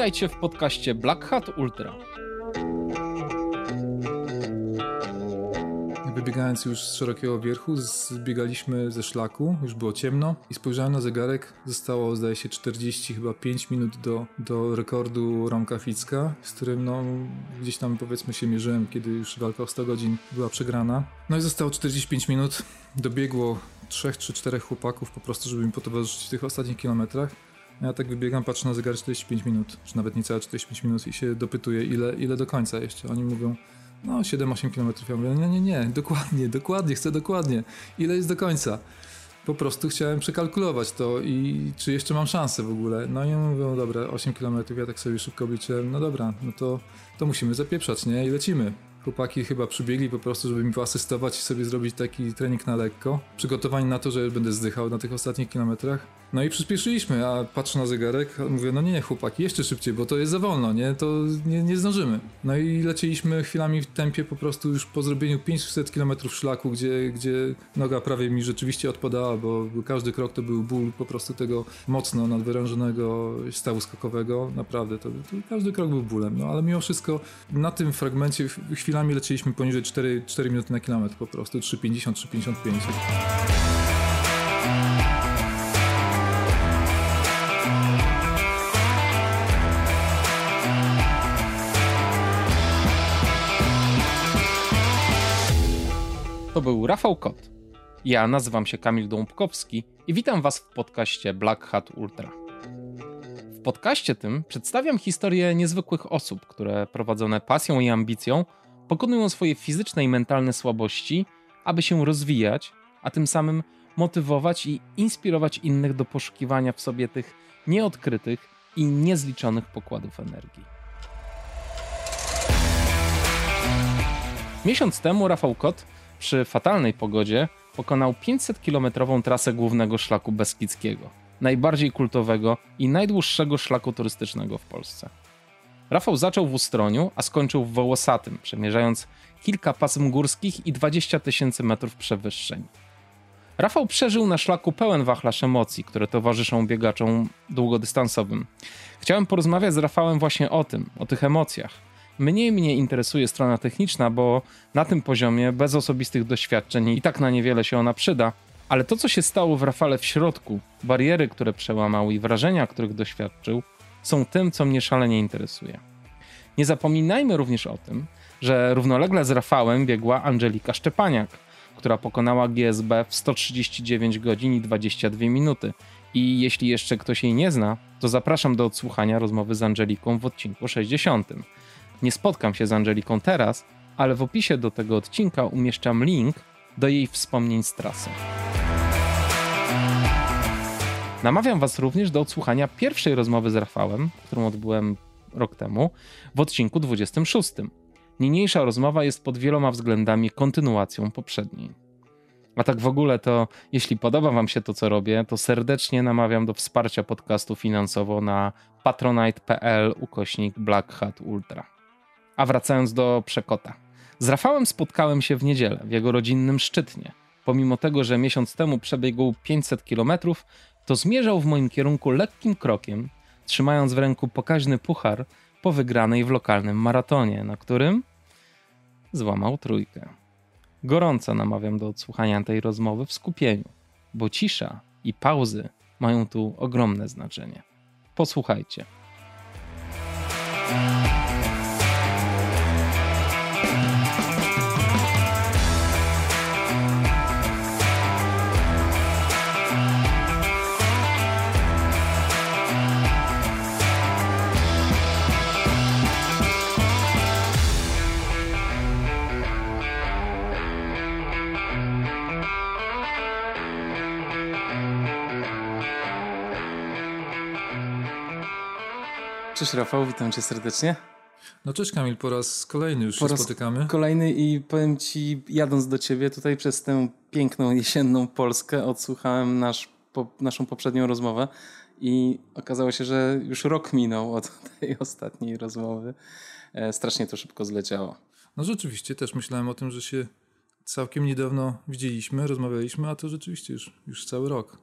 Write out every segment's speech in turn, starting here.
Witajcie w podcaście Black Hat Ultra. Wybiegając już z szerokiego wierchu, zbiegaliśmy ze szlaku, już było ciemno i spojrzałem na zegarek, zostało zdaje się 40 chyba 5 minut do, do rekordu Romka Ficka, z którym no gdzieś tam powiedzmy się mierzyłem, kiedy już walka o 100 godzin była przegrana. No i zostało 45 minut, dobiegło trzech czy czterech chłopaków po prostu, żeby mi potowarzyszyć w tych ostatnich kilometrach. Ja tak wybiegam, patrzę na zegar 45 minut, czy nawet niecałe 45 minut i się dopytuję, ile, ile do końca jeszcze. Oni mówią, no 7-8 km. Ja mówię, nie, nie, nie, dokładnie, dokładnie, chcę dokładnie. Ile jest do końca? Po prostu chciałem przekalkulować to i czy jeszcze mam szansę w ogóle. No i mówią, no dobra, 8 km, ja tak sobie szybko obliczyłem, no dobra, no to, to musimy zapieprzać, nie? I lecimy. Chłopaki chyba przybiegli po prostu, żeby mi poasystować i sobie zrobić taki trening na lekko. Przygotowani na to, że będę zdychał na tych ostatnich kilometrach. No i przyspieszyliśmy, a patrzę na zegarek, mówię, no nie, chłopaki, jeszcze szybciej, bo to jest za wolno, nie, to nie, nie zdążymy. No i lecieliśmy chwilami w tempie po prostu już po zrobieniu 500 km szlaku, gdzie, gdzie noga prawie mi rzeczywiście odpadała, bo każdy krok to był ból po prostu tego mocno nadwyrężonego stawu skokowego, naprawdę, to, to każdy krok był bólem, no ale mimo wszystko na tym fragmencie chwilami lecieliśmy poniżej 4, 4 minuty na kilometr po prostu, 3,50, 3,55. To był Rafał Kot. Ja nazywam się Kamil Dąbkowski i witam Was w podcaście Black Hat Ultra. W podcaście tym przedstawiam historię niezwykłych osób, które prowadzone pasją i ambicją pokonują swoje fizyczne i mentalne słabości, aby się rozwijać, a tym samym motywować i inspirować innych do poszukiwania w sobie tych nieodkrytych i niezliczonych pokładów energii. Miesiąc temu Rafał Kot przy fatalnej pogodzie pokonał 500-kilometrową trasę głównego szlaku Beskidzkiego, najbardziej kultowego i najdłuższego szlaku turystycznego w Polsce. Rafał zaczął w Ustroniu, a skończył w Wołosatym, przemierzając kilka pasm górskich i 20 tysięcy metrów przewyższeń. Rafał przeżył na szlaku pełen wachlarz emocji, które towarzyszą biegaczom długodystansowym. Chciałem porozmawiać z Rafałem właśnie o tym, o tych emocjach, Mniej mnie interesuje strona techniczna, bo na tym poziomie, bez osobistych doświadczeń, i tak na niewiele się ona przyda. Ale to, co się stało w Rafale w środku, bariery, które przełamał i wrażenia, których doświadczył, są tym, co mnie szalenie interesuje. Nie zapominajmy również o tym, że równolegle z Rafałem biegła Angelika Szczepaniak, która pokonała GSB w 139 godzin i 22 minuty. I jeśli jeszcze ktoś jej nie zna, to zapraszam do odsłuchania rozmowy z Angeliką w odcinku 60. Nie spotkam się z Angeliką teraz, ale w opisie do tego odcinka umieszczam link do jej wspomnień z trasy. Namawiam Was również do odsłuchania pierwszej rozmowy z Rafałem, którą odbyłem rok temu, w odcinku 26. Niniejsza rozmowa jest pod wieloma względami kontynuacją poprzedniej. A tak w ogóle to, jeśli podoba Wam się to, co robię, to serdecznie namawiam do wsparcia podcastu finansowo na patronite.pl ukośnik Black Hat Ultra. A wracając do Przekota. Z Rafałem spotkałem się w niedzielę w jego rodzinnym Szczytnie. Pomimo tego, że miesiąc temu przebiegł 500 km, to zmierzał w moim kierunku lekkim krokiem, trzymając w ręku pokaźny puchar po wygranej w lokalnym maratonie, na którym złamał trójkę. Gorąco namawiam do odsłuchania tej rozmowy w skupieniu, bo cisza i pauzy mają tu ogromne znaczenie. Posłuchajcie. Cześć Rafał, witam cię serdecznie. No cześć Kamil, po raz kolejny już po się spotykamy. Kolejny i powiem ci, jadąc do ciebie tutaj przez tę piękną jesienną Polskę, odsłuchałem nasz, po, naszą poprzednią rozmowę i okazało się, że już rok minął od tej ostatniej rozmowy. E, strasznie to szybko zleciało. No rzeczywiście, też myślałem o tym, że się całkiem niedawno widzieliśmy, rozmawialiśmy, a to rzeczywiście już, już cały rok.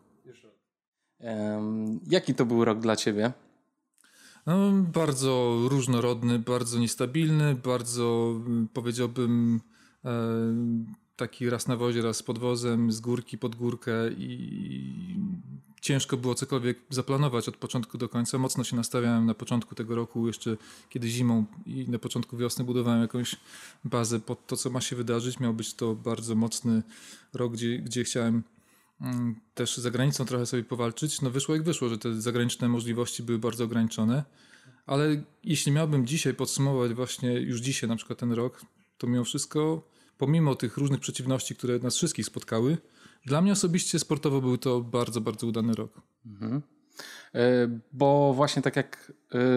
Jaki to był rok dla ciebie? No, bardzo różnorodny, bardzo niestabilny, bardzo mm, powiedziałbym e, taki raz na wozie, raz z podwozem, z górki pod górkę i ciężko było cokolwiek zaplanować od początku do końca. Mocno się nastawiałem na początku tego roku, jeszcze kiedy zimą i na początku wiosny budowałem jakąś bazę pod to, co ma się wydarzyć. Miał być to bardzo mocny rok, gdzie, gdzie chciałem też za granicą trochę sobie powalczyć. No wyszło jak wyszło, że te zagraniczne możliwości były bardzo ograniczone. Ale jeśli miałbym dzisiaj podsumować właśnie już dzisiaj na przykład ten rok, to mimo wszystko, pomimo tych różnych przeciwności, które nas wszystkich spotkały, dla mnie osobiście sportowo był to bardzo, bardzo udany rok. Mhm. E, bo właśnie tak jak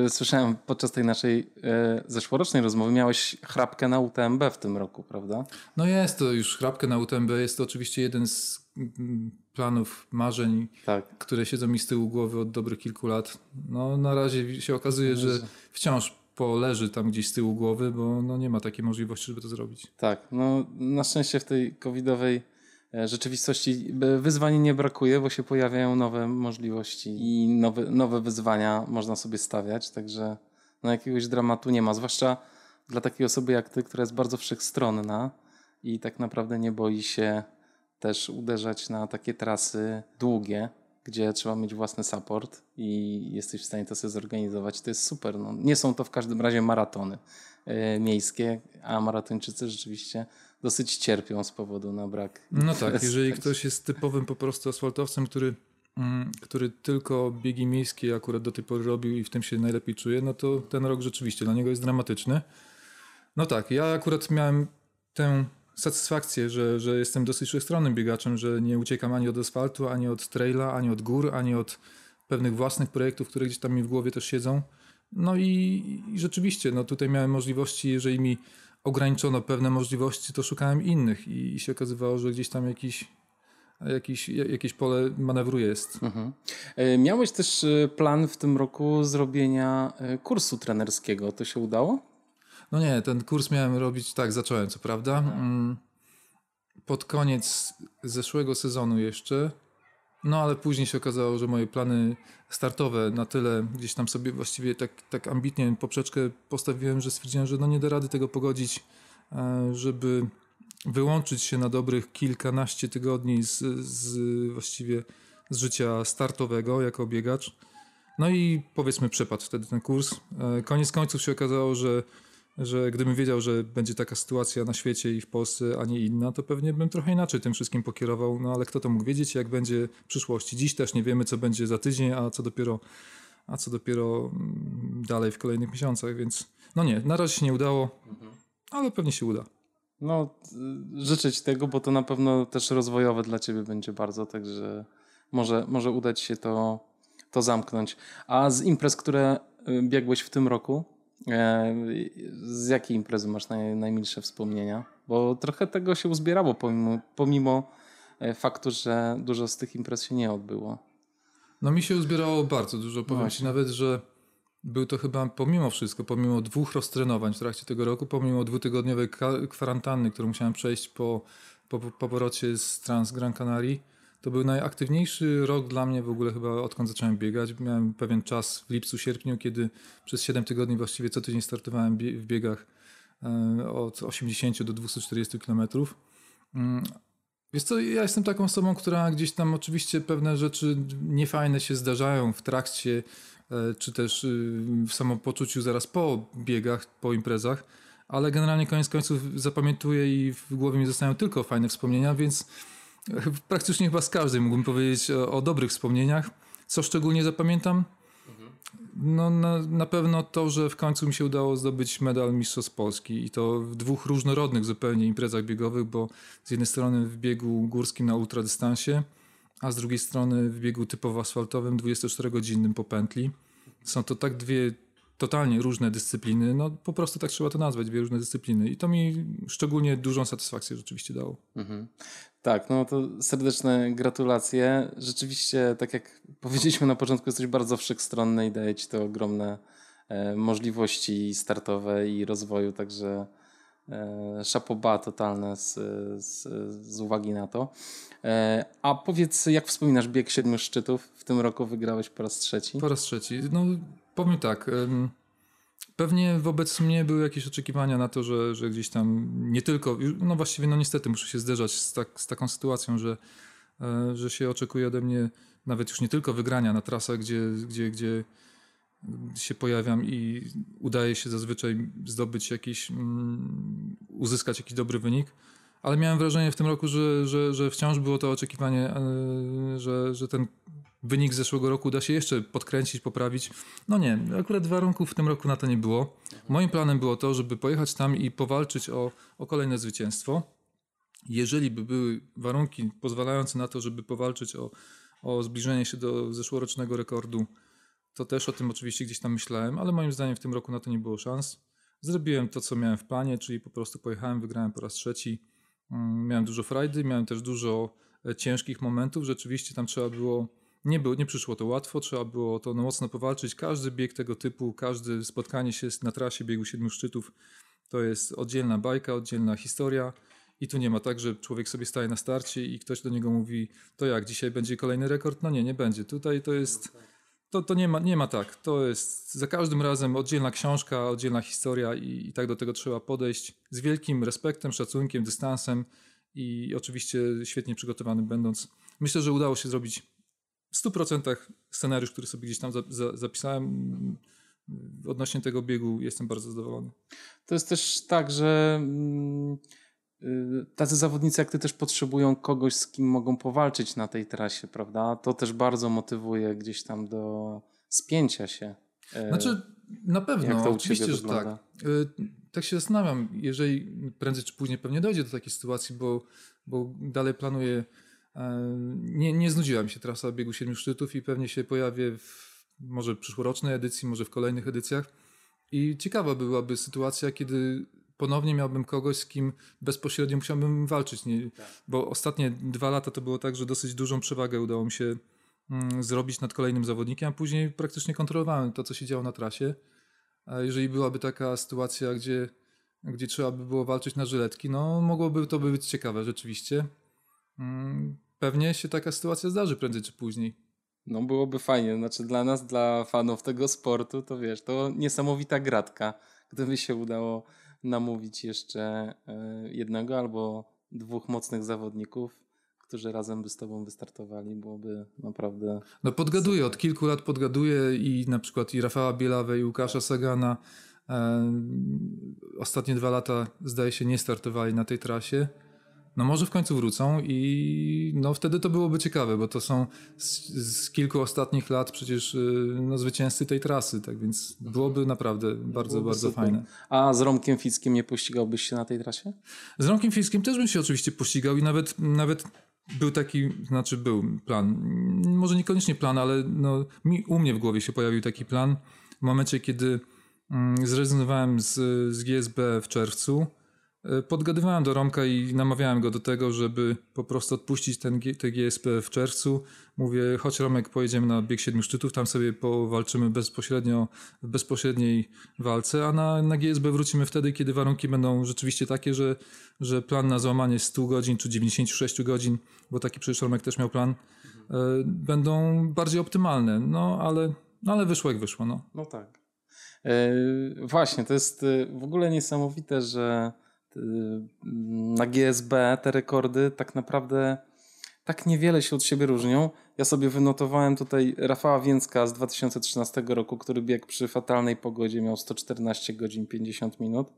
e, słyszałem podczas tej naszej e, zeszłorocznej rozmowy, miałeś chrapkę na UTMB w tym roku, prawda? No jest to już chrapkę na UTMB. Jest to oczywiście jeden z mm, planów, marzeń, tak. które siedzą mi z tyłu głowy od dobrych kilku lat. No na razie się okazuje, że wciąż poleży tam gdzieś z tyłu głowy, bo no, nie ma takiej możliwości, żeby to zrobić. Tak, no na szczęście w tej covidowej E, rzeczywistości wyzwań nie brakuje, bo się pojawiają nowe możliwości i nowe, nowe wyzwania można sobie stawiać, także no jakiegoś dramatu nie ma, zwłaszcza dla takiej osoby jak ty, która jest bardzo wszechstronna i tak naprawdę nie boi się też uderzać na takie trasy długie, gdzie trzeba mieć własny support i jesteś w stanie to sobie zorganizować. To jest super. No, nie są to w każdym razie maratony y, miejskie, a maratończycy rzeczywiście dosyć cierpią z powodu na brak. No tak, jeżeli ktoś jest typowym po prostu asfaltowcem, który, mm, który tylko biegi miejskie akurat do tej pory robił i w tym się najlepiej czuje, no to ten rok rzeczywiście dla niego jest dramatyczny. No tak, ja akurat miałem tę satysfakcję, że, że jestem dosyć wszechstronnym biegaczem, że nie uciekam ani od asfaltu, ani od traila, ani od gór, ani od pewnych własnych projektów, które gdzieś tam mi w głowie też siedzą. No i, i rzeczywiście, no tutaj miałem możliwości, jeżeli mi ograniczono pewne możliwości, to szukałem innych i, się okazywało, że gdzieś tam jakiś, jakiś, jakieś pole manewru jest. Mhm. E, miałeś też e, plan w tym roku zrobienia e, kursu trenerskiego. To się udało? No nie, ten kurs miałem robić, tak, zacząłem co prawda. Mm, pod koniec zeszłego sezonu jeszcze no ale później się okazało, że moje plany startowe na tyle gdzieś tam sobie właściwie tak, tak ambitnie poprzeczkę postawiłem, że stwierdziłem, że no nie da rady tego pogodzić, e, żeby wyłączyć się na dobrych kilkanaście tygodni z, z właściwie z życia startowego jako biegacz. No i powiedzmy przepadł wtedy ten kurs. E, koniec końców się okazało, że że gdybym wiedział, że będzie taka sytuacja na świecie i w Polsce, a nie inna, to pewnie bym trochę inaczej tym wszystkim pokierował, no ale kto to mógł wiedzieć, jak będzie w przyszłości. Dziś też nie wiemy, co będzie za tydzień, a co dopiero, a co dopiero mm, dalej w kolejnych miesiącach, więc no nie, na razie się nie udało, ale pewnie się uda. No, życzę Ci tego, bo to na pewno też rozwojowe dla Ciebie będzie bardzo, także może, może udać się to, to zamknąć. A z imprez, które y, biegłeś w tym roku, z jakiej imprezy masz naj, najmilsze wspomnienia? Bo trochę tego się uzbierało pomimo, pomimo e, faktu, że dużo z tych imprez się nie odbyło. No mi się uzbierało bardzo dużo. Powiem Właśnie. ci nawet, że był to chyba pomimo wszystko, pomimo dwóch roztrenowań w trakcie tego roku, pomimo dwutygodniowej kwarantanny, którą musiałem przejść po, po, po powrocie z Trans Gran Canaria, to był najaktywniejszy rok dla mnie w ogóle chyba odkąd zacząłem biegać. Miałem pewien czas w lipcu, sierpniu, kiedy przez 7 tygodni właściwie co tydzień startowałem w biegach e, od 80 do 240 kilometrów. Mm, Wiesz co, ja jestem taką osobą, która gdzieś tam oczywiście pewne rzeczy niefajne się zdarzają w trakcie, e, czy też y, w samopoczuciu zaraz po biegach, po imprezach, ale generalnie koniec końców zapamiętuję i w głowie mi zostają tylko fajne wspomnienia, więc praktycznie chyba z każdym mógłbym powiedzieć o, o dobrych wspomnieniach. Co szczególnie zapamiętam? No na, na pewno to, że w końcu mi się udało zdobyć medal Mistrzostw Polski i to w dwóch różnorodnych zupełnie imprezach biegowych, bo z jednej strony w biegu górskim na ultradystansie, a z drugiej strony w biegu typowo asfaltowym 24-godzinnym po pętli. Są to tak dwie totalnie różne dyscypliny, no po prostu tak trzeba to nazwać, dwie różne dyscypliny i to mi szczególnie dużą satysfakcję rzeczywiście dało. Mhm. Tak, no to serdeczne gratulacje. Rzeczywiście, tak jak powiedzieliśmy na początku, jesteś bardzo wszechstronny i daje ci to ogromne e, możliwości startowe i rozwoju, także e, szapoba totalne z, z, z uwagi na to. E, a powiedz, jak wspominasz bieg siedmiu szczytów? W tym roku wygrałeś po raz trzeci. Po raz trzeci. No, Powiem tak. Pewnie wobec mnie były jakieś oczekiwania na to, że, że gdzieś tam nie tylko, no właściwie no niestety muszę się zderzać z, tak, z taką sytuacją, że, e, że się oczekuje ode mnie nawet już nie tylko wygrania na trasach, gdzie, gdzie, gdzie się pojawiam i udaje się zazwyczaj zdobyć jakiś, um, uzyskać jakiś dobry wynik, ale miałem wrażenie w tym roku, że, że, że wciąż było to oczekiwanie, e, że, że ten wynik z zeszłego roku da się jeszcze podkręcić, poprawić. No nie, akurat warunków w tym roku na to nie było. Moim planem było to, żeby pojechać tam i powalczyć o, o kolejne zwycięstwo. Jeżeli by były warunki pozwalające na to, żeby powalczyć o, o zbliżenie się do zeszłorocznego rekordu, to też o tym oczywiście gdzieś tam myślałem, ale moim zdaniem w tym roku na to nie było szans. Zrobiłem to, co miałem w planie, czyli po prostu pojechałem, wygrałem po raz trzeci. Mm, miałem dużo frajdy, miałem też dużo e, ciężkich momentów. Rzeczywiście tam trzeba było nie, było, nie przyszło to łatwo, trzeba było to mocno powalczyć. Każdy bieg tego typu, każde spotkanie się na trasie biegu siedmiu szczytów to jest oddzielna bajka, oddzielna historia. I tu nie ma tak, że człowiek sobie staje na starcie i ktoś do niego mówi, to jak, dzisiaj będzie kolejny rekord? No nie, nie będzie. Tutaj to jest, to, to nie, ma, nie ma tak. To jest za każdym razem oddzielna książka, oddzielna historia i, i tak do tego trzeba podejść z wielkim respektem, szacunkiem, dystansem i oczywiście świetnie przygotowanym będąc. Myślę, że udało się zrobić w 100% scenariusz, który sobie gdzieś tam za, za, zapisałem mm, odnośnie tego biegu jestem bardzo zadowolony. To jest też tak, że mm, y, tacy zawodnicy jak ty też potrzebują kogoś, z kim mogą powalczyć na tej trasie, prawda? To też bardzo motywuje gdzieś tam do spięcia się. E, znaczy, na pewno, oczywiście, że tak. E, tak się zastanawiam, jeżeli prędzej czy później pewnie dojdzie do takiej sytuacji, bo, bo dalej planuję nie, nie znudziła mi się trasa biegu siedmiu szczytów i pewnie się pojawię w może przyszłorocznej edycji, może w kolejnych edycjach. I ciekawa byłaby sytuacja, kiedy ponownie miałbym kogoś, z kim bezpośrednio musiałbym walczyć. Nie, tak. Bo ostatnie dwa lata to było tak, że dosyć dużą przewagę udało mi się mm, zrobić nad kolejnym zawodnikiem, a później praktycznie kontrolowałem to, co się działo na trasie. A jeżeli byłaby taka sytuacja, gdzie, gdzie trzeba by było walczyć na żyletki, no mogłoby to być ciekawe rzeczywiście. Mm, pewnie się taka sytuacja zdarzy prędzej czy później. No byłoby fajnie, znaczy dla nas, dla fanów tego sportu, to wiesz, to niesamowita gratka, gdyby się udało namówić jeszcze e, jednego albo dwóch mocnych zawodników, którzy razem by z tobą wystartowali, byłoby naprawdę... No podgaduję, od kilku lat podgaduję i na przykład i Rafała Bielawę i Łukasza Sagana e, ostatnie dwa lata zdaje się nie startowali na tej trasie no może w końcu wrócą i no wtedy to byłoby ciekawe, bo to są z, z kilku ostatnich lat przecież y, no, zwycięzcy tej trasy, tak więc byłoby naprawdę bardzo, byłoby bardzo super. fajne. A z Romkiem Fickim nie pościgałbyś się na tej trasie? Z Romkiem Fickim też bym się oczywiście pościgał i nawet, nawet był taki, znaczy był plan, może niekoniecznie plan, ale no, mi, u mnie w głowie się pojawił taki plan w momencie, kiedy mm, zrezygnowałem z, z GSB w czerwcu, podgadywałem do Romka i namawiałem go do tego, żeby po prostu odpuścić ten, te GSP w czerwcu. Mówię, chodź Romek, pojedziemy na bieg siedmiu szczytów, tam sobie powalczymy bezpośrednio w bezpośredniej walce, a na, na GSB wrócimy wtedy, kiedy warunki będą rzeczywiście takie, że, że plan na złamanie 100 godzin czy 96 godzin, bo taki przecież Romek też miał plan, e, będą bardziej optymalne. No ale, no, ale wyszło jak wyszło. No, no tak. E, właśnie, to jest e, w ogóle niesamowite, że Y, na GSB te rekordy tak naprawdę tak niewiele się od siebie różnią. Ja sobie wynotowałem tutaj Rafała Więcka z 2013 roku, który biegł przy fatalnej pogodzie, miał 114 godzin 50 minut.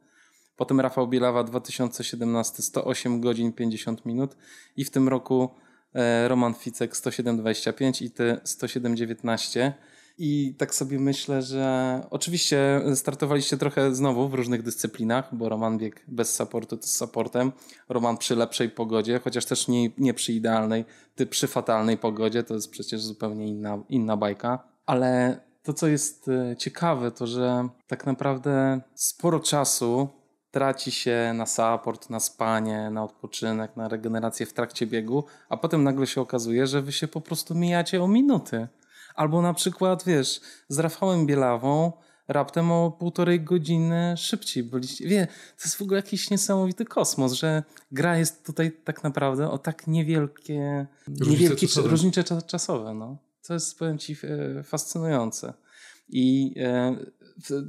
Potem Rafał Bielawa 2017 108 godzin 50 minut i w tym roku e, Roman Ficek 107,25 i ty 107,19. I tak sobie myślę, że oczywiście startowaliście trochę znowu w różnych dyscyplinach, bo Roman biegł bez supportu to z supportem, Roman przy lepszej pogodzie, chociaż też nie, nie przy idealnej, ty przy fatalnej pogodzie, to jest przecież zupełnie inna, inna bajka. Ale to, co jest e, ciekawe, to że tak naprawdę sporo czasu traci się na support, na spanie, na odpoczynek, na regenerację w trakcie biegu, a potem nagle się okazuje, że wy się po prostu mijacie o minuty. Albo na przykład, wiesz, z Rafałem Bielawą raptem o półtorej godziny szybciej byliście. Wie, to jest w ogóle jakiś niesamowity kosmos, że gra jest tutaj tak naprawdę o tak niewielkie, różnice niewielkie czasowe. różnice czasowe. No. To jest, powiem ci, e, fascynujące. I e,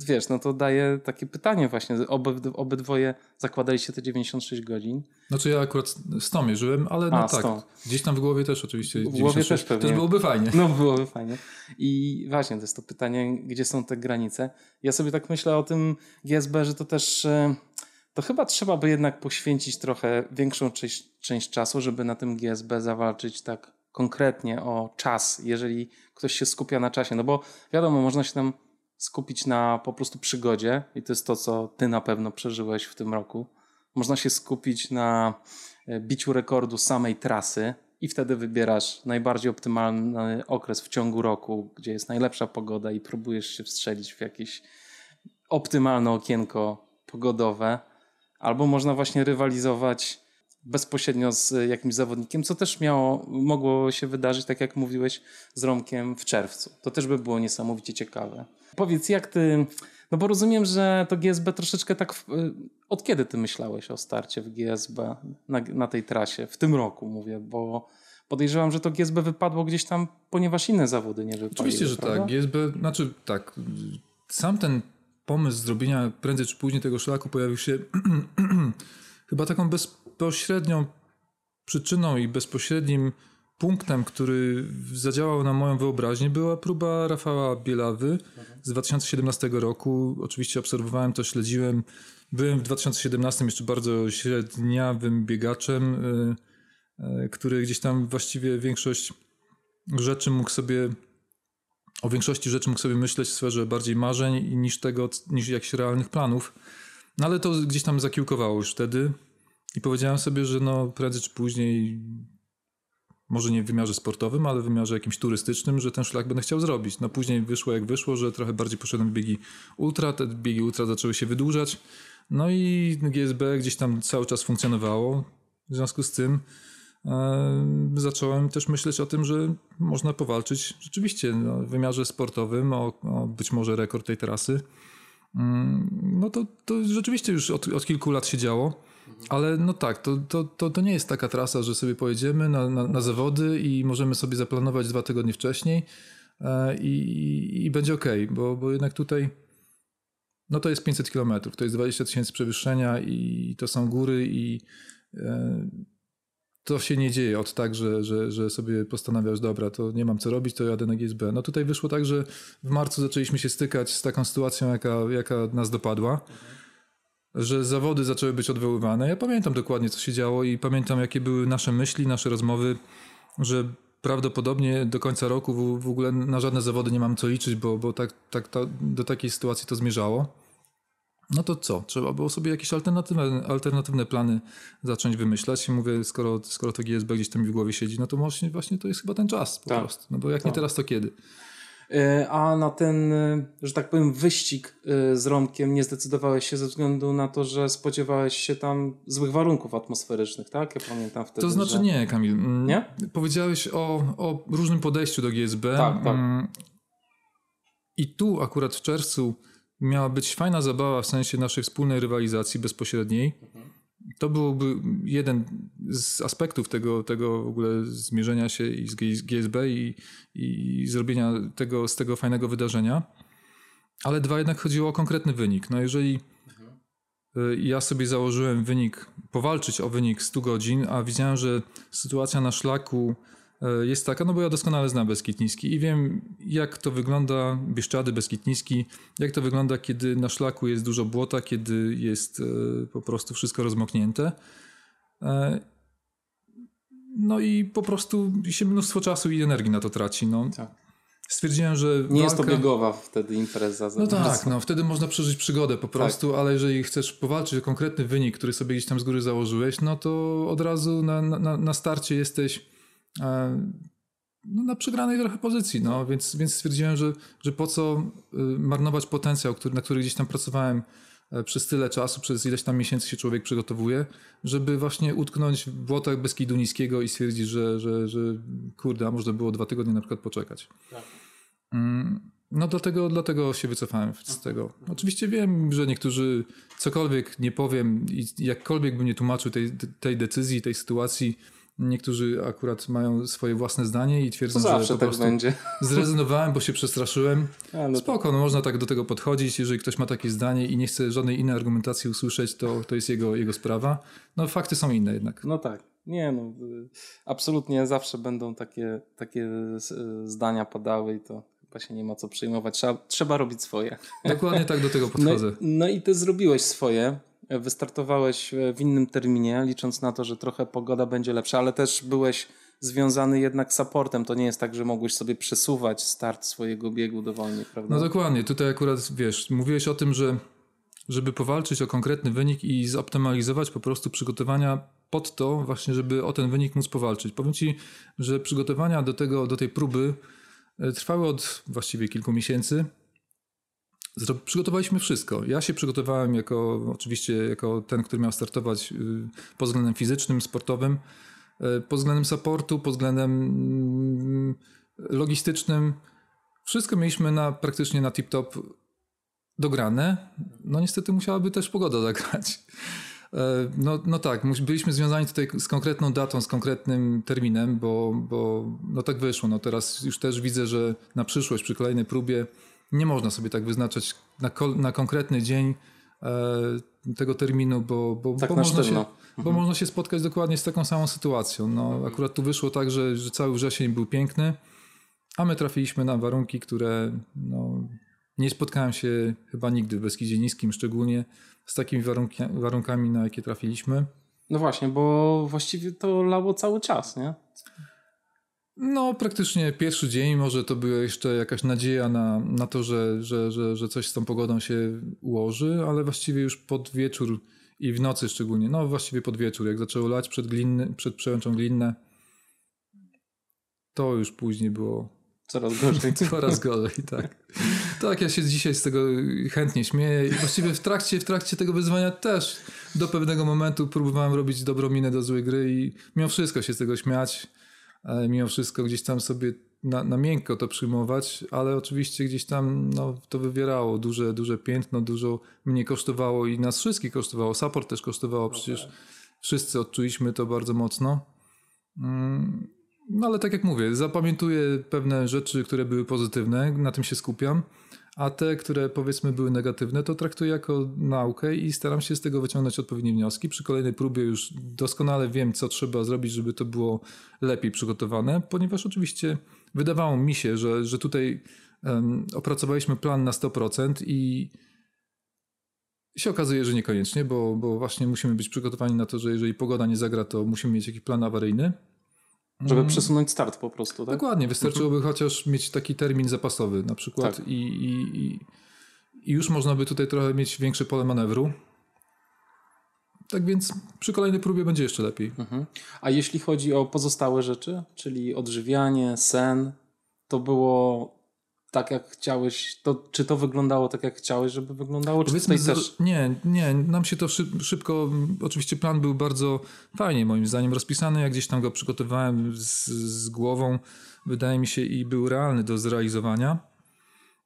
wiesz, no to daje takie pytanie właśnie, Oby, obydwoje zakładaliście te 96 godzin. Znaczy ja akurat z tą mierzyłem, ale no A, tak, gdzieś tam w głowie też oczywiście. W głowie też pewnie. Też byłoby fajnie. No byłoby fajnie. I właśnie, to jest to pytanie, gdzie są te granice. Ja sobie tak myślę o tym GSB, że to też e, to chyba trzeba by jednak poświęcić trochę większą część, część czasu, żeby na tym GSB zawalczyć tak konkretnie o czas, jeżeli ktoś się skupia na czasie. No bo wiadomo, można się tam skupić na po prostu przygodzie i to jest to, co ty na pewno przeżyłeś w tym roku. Można się skupić na e, biciu rekordu samej trasy i wtedy wybierasz najbardziej optymalny okres w ciągu roku, gdzie jest najlepsza pogoda i próbujesz się wstrzelić w jakieś optymalne okienko pogodowe. Albo można właśnie rywalizować bezpośrednio z jakimś zawodnikiem, co też miało, mogło się wydarzyć, tak jak mówiłeś, z Romkiem w czerwcu. To też by było niesamowicie ciekawe. Powiedz, jak ty, no bo rozumiem, że to GSB troszeczkę tak, w, od kiedy ty myślałeś o starcie w GSB na, na tej trasie? W tym roku mówię, bo podejrzewam, że to GSB wypadło gdzieś tam, ponieważ inne zawody nie wypadły. Oczywiście, że prawda? tak. GSB, znaczy tak, sam ten pomysł zrobienia prędzej czy później tego szlaku pojawił się chyba taką bezpośrednią przyczyną i bezpośrednim punktem, który zadziałał na moją wyobraźnię, była próba Rafała Bielawy z 2017 roku. Oczywiście obserwowałem to, śledziłem. Byłem w 2017 jeszcze bardzo średniawym biegaczem, y, y, który gdzieś tam właściwie większość rzeczy mógł sobie o większości rzeczy mógł sobie myśleć w sferze bardziej marzeń niż tego, niż jakichś realnych planów. No ale to gdzieś tam zakiełkowało już wtedy i powiedziałem sobie, że no prędzej czy później może nie w wymiarze sportowym, ale w wymiarze jakimś turystycznym, że ten szlak będę chciał zrobić. No później wyszło jak wyszło, że trochę bardziej poszedłem w biegi ultra, te biegi ultra zaczęły się wydłużać, no i GSB gdzieś tam cały czas funkcjonowało. W związku z tym e, zacząłem też myśleć o tym, że można powalczyć rzeczywiście no, w wymiarze sportowym o, o być może rekord tej trasy. Mm, no to, to rzeczywiście już od, od kilku lat się działo. Ale no tak, to, to, to, to nie jest taka trasa, że sobie pojedziemy na, na, na zawody i możemy sobie zaplanować dwa tygodnie wcześniej e, i, i będzie ok, bo, bo jednak tutaj no to jest 500 km, to jest 20 tysięcy przewyższenia i to są góry i e, to się nie dzieje od tak, że, że, że sobie postanawiasz, dobra, to nie mam co robić, to jadę na GSB. No tutaj wyszło tak, że w marcu zaczęliśmy się stykać z taką sytuacją, jaka, jaka nas dopadła. Mhm że zawody zaczęły być odwoływane. Ja pamiętam dokładnie, co się działo i pamiętam, jakie były nasze myśli, nasze rozmowy, że prawdopodobnie do końca roku w, w ogóle na żadne zawody nie mam co liczyć, bo, bo tak, tak ta, do takiej sytuacji to zmierzało. No to co? Trzeba było sobie jakieś alternatywne, alternatywne plany zacząć wymyślać. I mówię, skoro, skoro to GSB gdzieś tam w głowie siedzi, no to właśnie, właśnie to jest chyba ten czas po tak. prostu. No bo jak tak. nie teraz, to kiedy? E, a na ten, e, że tak powiem, wyścig e, z Romkiem nie zdecydowałeś się ze względu na to, że spodziewałeś się tam złych warunków atmosferycznych, tak? Ja pamiętam wtedy. To znaczy że... nie, Kamil. Mm, nie? Powiedziałeś o, o różnym podejściu do GSB. Tak, tak. Mm, I tu akurat w czerwcu miała być fajna zabawa w sensie naszej wspólnej rywalizacji bezpośredniej. Mhm to byłby jeden z aspektów tego, tego w ogóle zmierzenia się i z GSB i, i zrobienia tego, z tego fajnego wydarzenia. Ale dwa, jednak chodziło o konkretny wynik. No jeżeli y, ja sobie założyłem wynik, powalczyć o wynik 100 godzin, a widziałem, że sytuacja na szlaku jest taka, no bo ja doskonale znam Beskid Niski i wiem, jak to wygląda, Bieszczady, Beskid Niski, jak to wygląda, kiedy na szlaku jest dużo błota, kiedy jest e, po prostu wszystko rozmoknięte. E, no i po prostu się mnóstwo czasu i energii na to traci. No. Tak. Stwierdziłem, że. Nie walka... jest to biegowa wtedy impreza. No tak, no wtedy można przeżyć przygodę po tak. prostu, tak. ale jeżeli chcesz powalczyć o konkretny wynik, który sobie gdzieś tam z góry założyłeś, no to od razu na, na, na starcie jesteś no, na przegranej trochę pozycji, no, więc, więc stwierdziłem, że, że po co y, marnować potencjał, który, na który gdzieś tam pracowałem e, przez tyle czasu, przez ileś tam miesięcy się człowiek przygotowuje, żeby właśnie utknąć w błotach Beskidu Niskiego i stwierdzić, że, że, że kurde, a można było dwa tygodnie na przykład poczekać. Tak. Mm, no dlatego, dlatego się wycofałem z tego. Oczywiście wiem, że niektórzy cokolwiek nie powiem i jakkolwiek bym nie tłumaczył tej, tej decyzji, tej sytuacji, Niektórzy akurat mają swoje własne zdanie i twierdzą, To że po tak prostu będzie. zrezygnowałem, bo się przestraszyłem. Ale Spoko, no można tak do tego podchodzić. Jeżeli ktoś ma takie zdanie i nie chce żadnej innej argumentacji usłyszeć, to, to jest jego, jego sprawa. No fakty są inne jednak. No tak. Nie, no, y, absolutnie zawsze będą takie, takie s- zdania padały i to chyba się nie ma co przejmować. Trzeba, trzeba robić swoje. Dokładnie tak do tego No, podchodzę. no i ty zrobiłeś swoje. Wystartowałeś e, w innym terminie, licząc na to, że trochę pogoda będzie lepsza, ale też byłeś związany jednak z supportem. To nie jest tak, że mogłeś sobie przesuwać start swojego biegu dowolnie, prawda? No dokładnie, tutaj akurat wiesz, mówiłeś o tym, że żeby powalczyć o konkretny wynik i zoptymalizować po prostu przygotowania pod to właśnie, żeby o ten wynik móc powalczyć. Powiem Ci, że przygotowania do, tego, do tej próby e, trwały od właściwie kilku miesięcy. Przygotowaliśmy wszystko. Ja się przygotowałem jako, oczywiście, jako ten, który miał startować y, pod względem fizycznym, sportowym, y, pod względem supportu, pod względem mm, logistycznym. Wszystko mieliśmy na, praktycznie na tip-top dograne. No niestety musiałaby też pogoda zagrać. E, No, no tak, byliśmy związani tutaj z konkretną datą, z konkretnym terminem, bo, bo no tak wyszło. No teraz już też widzę, że na przyszłość, przy kolejnej próbie nie można sobie tak wyznaczać na, na konkretny dzień e, tego terminu, bo, bo, Tak bo, na można się, sztywno. bo można się spotkać dokładnie z taką samą sytuacją. No, akurat tu wyszło tak, że, że cały wrzesień był piękny, a my trafiliśmy na warunki, które no, nie spotkałem się chyba nigdy w Beskidzie Niskim, szczególnie z takimi warunki, warunkami, na jakie trafiliśmy. No właśnie, bo właściwie to lało cały czas, nie? No, praktycznie pierwszy dzień, może to była jeszcze jakaś nadzieja na, na to, że, że, że, że coś z tą pogodą się ułoży, ale właściwie już pod wieczór i w nocy szczególnie, no właściwie pod wieczór, jak zaczęło lać przed, glinny, przed przełęczą Glinne, to już później było Coraz gorzej. coraz gorzej, tak. Tak, ja się dzisiaj z tego chętnie śmieję i właściwie w trakcie, w trakcie tego wyzwania też do pewnego momentu próbowałem robić dobrą minę do złej gry i mimo wszystko się z tego śmiać, mimo wszystko gdzieś tam sobie na, na miękko to przyjmować, ale oczywiście gdzieś tam no, to wywierało duże, duże piętno, dużo mnie kosztowało i nas wszystkich kosztowało, support też kosztowało, przecież wszyscy odczuliśmy to bardzo mocno. Mm, No ale tak jak mówię, zapamiętuję pewne rzeczy, które były pozytywne, na tym się skupiam, a te, które powiedzmy były negatywne, to traktuję jako naukę i staram się z tego wyciągnąć odpowiednie wnioski. Przy kolejnej próbie już doskonale wiem, co trzeba zrobić, żeby to było lepiej przygotowane, ponieważ oczywiście wydawało mi się, że, że tutaj um, opracowaliśmy plan na 100% i się okazuje, że niekoniecznie, bo, bo właśnie musimy być przygotowani na to, że jeżeli pogoda nie zagra, to musimy mieć jakiś plan awaryjny. Żeby Mm. przesunąć start po prostu, tak? Dokładnie, wystarczyłoby chociaż mieć taki termin zapasowy na przykład Tak. i, i, i, i już można by tutaj trochę mieć większe pole manewru. Tak więc przy kolejnej próbie będzie jeszcze lepiej. Mhm. A jeśli chodzi o pozostałe rzeczy, czyli odżywianie, sen, to było tak jak chciałeś, to, czy to wyglądało tak jak chciałeś, żeby wyglądało, czy tutaj też... nie, nie, nam się to szyb, szybko, oczywiście plan był bardzo fajnie moim zdaniem rozpisany, jak gdzieś tam go przygotowałem z, z głową, wydaje mi się i był realny do zrealizowania,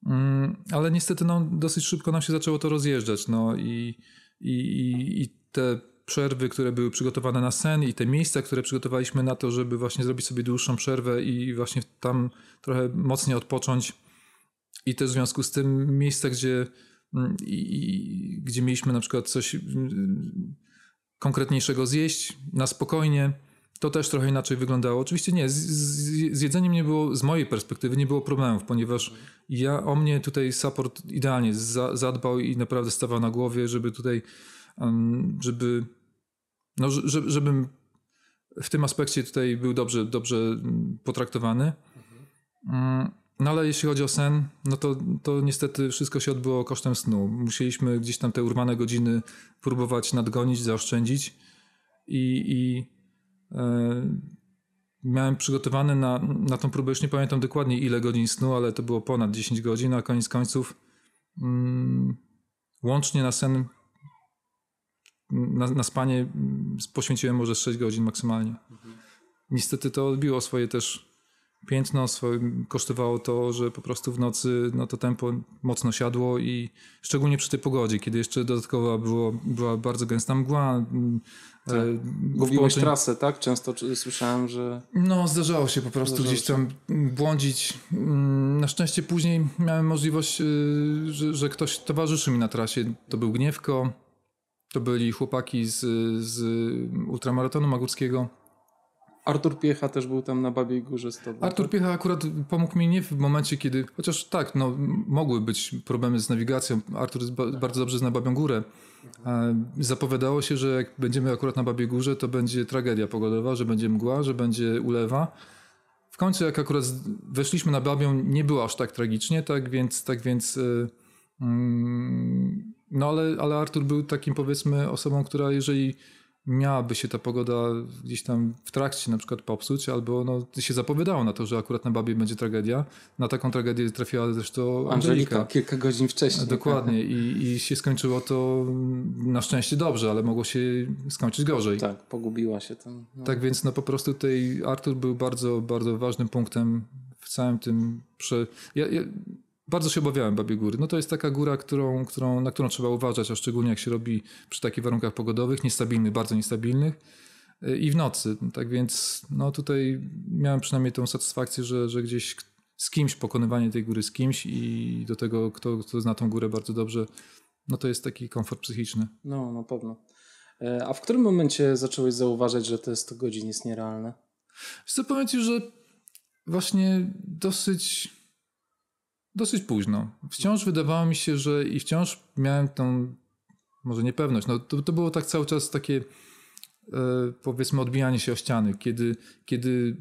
Mm, ale niestety no, dosyć szybko nam się zaczęło to rozjeżdżać, no i, i, i, i te przerwy, które były przygotowane na sen i te miejsca, które przygotowaliśmy na to, żeby właśnie zrobić sobie dłuższą przerwę i właśnie tam trochę mocniej odpocząć i też w związku z tym miejsca, gdzie mm, i, gdzie mieliśmy na przykład coś mm, konkretniejszego zjeść na spokojnie, to też trochę inaczej wyglądało. Oczywiście nie, z, z, jedzeniem nie było, z mojej perspektywy nie było problemów, ponieważ ja o mnie tutaj support idealnie za, zadbał i naprawdę stawał na głowie, żeby tutaj, żeby, no, żeby, żebym w tym aspekcie tutaj był dobrze, dobrze mm, potraktowany. Mm, No ale jeśli chodzi o sen, no to, to niestety wszystko się odbyło kosztem snu. Musieliśmy gdzieś tam te urwane godziny próbować nadgonić, zaoszczędzić i, i e, miałem przygotowane na, na tą próbę, już nie pamiętam dokładnie ile godzin snu, ale to było ponad 10 godzin, a koniec końców mm, łącznie na sen, na, na spanie poświęciłem może 6 godzin maksymalnie. Niestety to odbiło swoje też piętno. Swoim kosztowało to, że po prostu w nocy no, to tempo mocno siadło i szczególnie przy tej pogodzie, kiedy jeszcze dodatkowo było, była bardzo gęsta mgła. Tak. Gubiłeś połączeniu... trasę, tak? Często słyszałem, że... No, zdarzało się po prostu zdarzało gdzieś tam błądzić. Mm, na szczęście później miałem możliwość, y, że, że ktoś towarzyszy mi na trasie. To był Gniewko, to byli chłopaki z, z ultramaratonu magórskiego. Artur Piecha też był tam na Babiej Górze z tobą. Artur tak? Piecha akurat pomógł mi nie w momencie, kiedy, chociaż tak, no, mogły być problemy z nawigacją. Artur bardzo dobrze zna Babią Górę. Zapowiadało się, że jak będziemy akurat na Babiej Górze, to będzie tragedia pogodowa, że będzie mgła, że będzie ulewa. W końcu jak akurat weszliśmy na Babią, nie było aż tak tragicznie, tak więc, tak więc yy, no ale, ale Artur był takim powiedzmy osobą, która jeżeli miałaby się ta pogoda gdzieś tam w trakcie na przykład popsuć, albo no, się zapowiadało na to, że akurat na Babie będzie tragedia. Na taką tragedię trafiła zresztą Angelika. Angelika kilka godzin wcześniej. Dokładnie I, i się skończyło to na szczęście dobrze, ale mogło się skończyć gorzej. Tak, pogubiła się tam. No. Tak więc no po prostu tutaj Artur był bardzo, bardzo ważnym punktem w całym tym prze... Ja, ja bardzo się obawiałem Babie Góry. No to jest taka góra, którą, którą, na którą trzeba uważać, a szczególnie jak się robi przy takich warunkach pogodowych, niestabilnych, bardzo niestabilnych y, i w nocy. Tak więc no tutaj miałem przynajmniej tą satysfakcję, że, że gdzieś z kimś pokonywanie tej góry z kimś i do tego, kto, kto zna tą górę bardzo dobrze, no to jest taki komfort psychiczny. No, na pewno. E, a w którym momencie zacząłeś zauważać, że te 100 godzin jest nierealne? Chcę powiedzieć, że właśnie dosyć dosyć późno. Wciąż wydawało mi się, że i wciąż miałem tą, może niepewność, no to, to było tak cały czas takie e, powiedzmy odbijanie się o ściany, kiedy, kiedy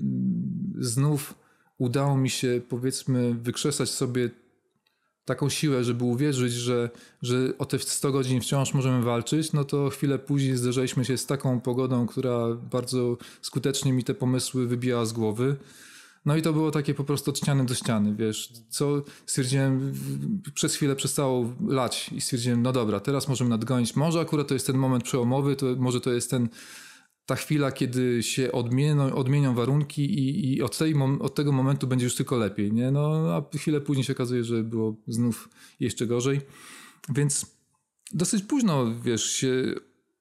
znów udało mi się powiedzmy wykrzesać sobie taką siłę, żeby uwierzyć, że, że o te 100 godzin wciąż możemy walczyć, no to chwilę później zderzaliśmy się z taką pogodą, która bardzo skutecznie mi te pomysły wybijała z głowy. No i to było takie po prostu od ściany do ściany, wiesz, co stwierdziłem, przez chwilę przestało lać i stwierdziłem, no dobra, teraz możemy nadgonić, może akurat to jest ten moment przełomowy, to może to jest ten, ta chwila, kiedy się odmienią, odmienią warunki i, i od, tej, od tego momentu będzie już tylko lepiej, nie? No a chwilę później się okazuje, że było znów jeszcze gorzej, więc dosyć późno, wiesz, się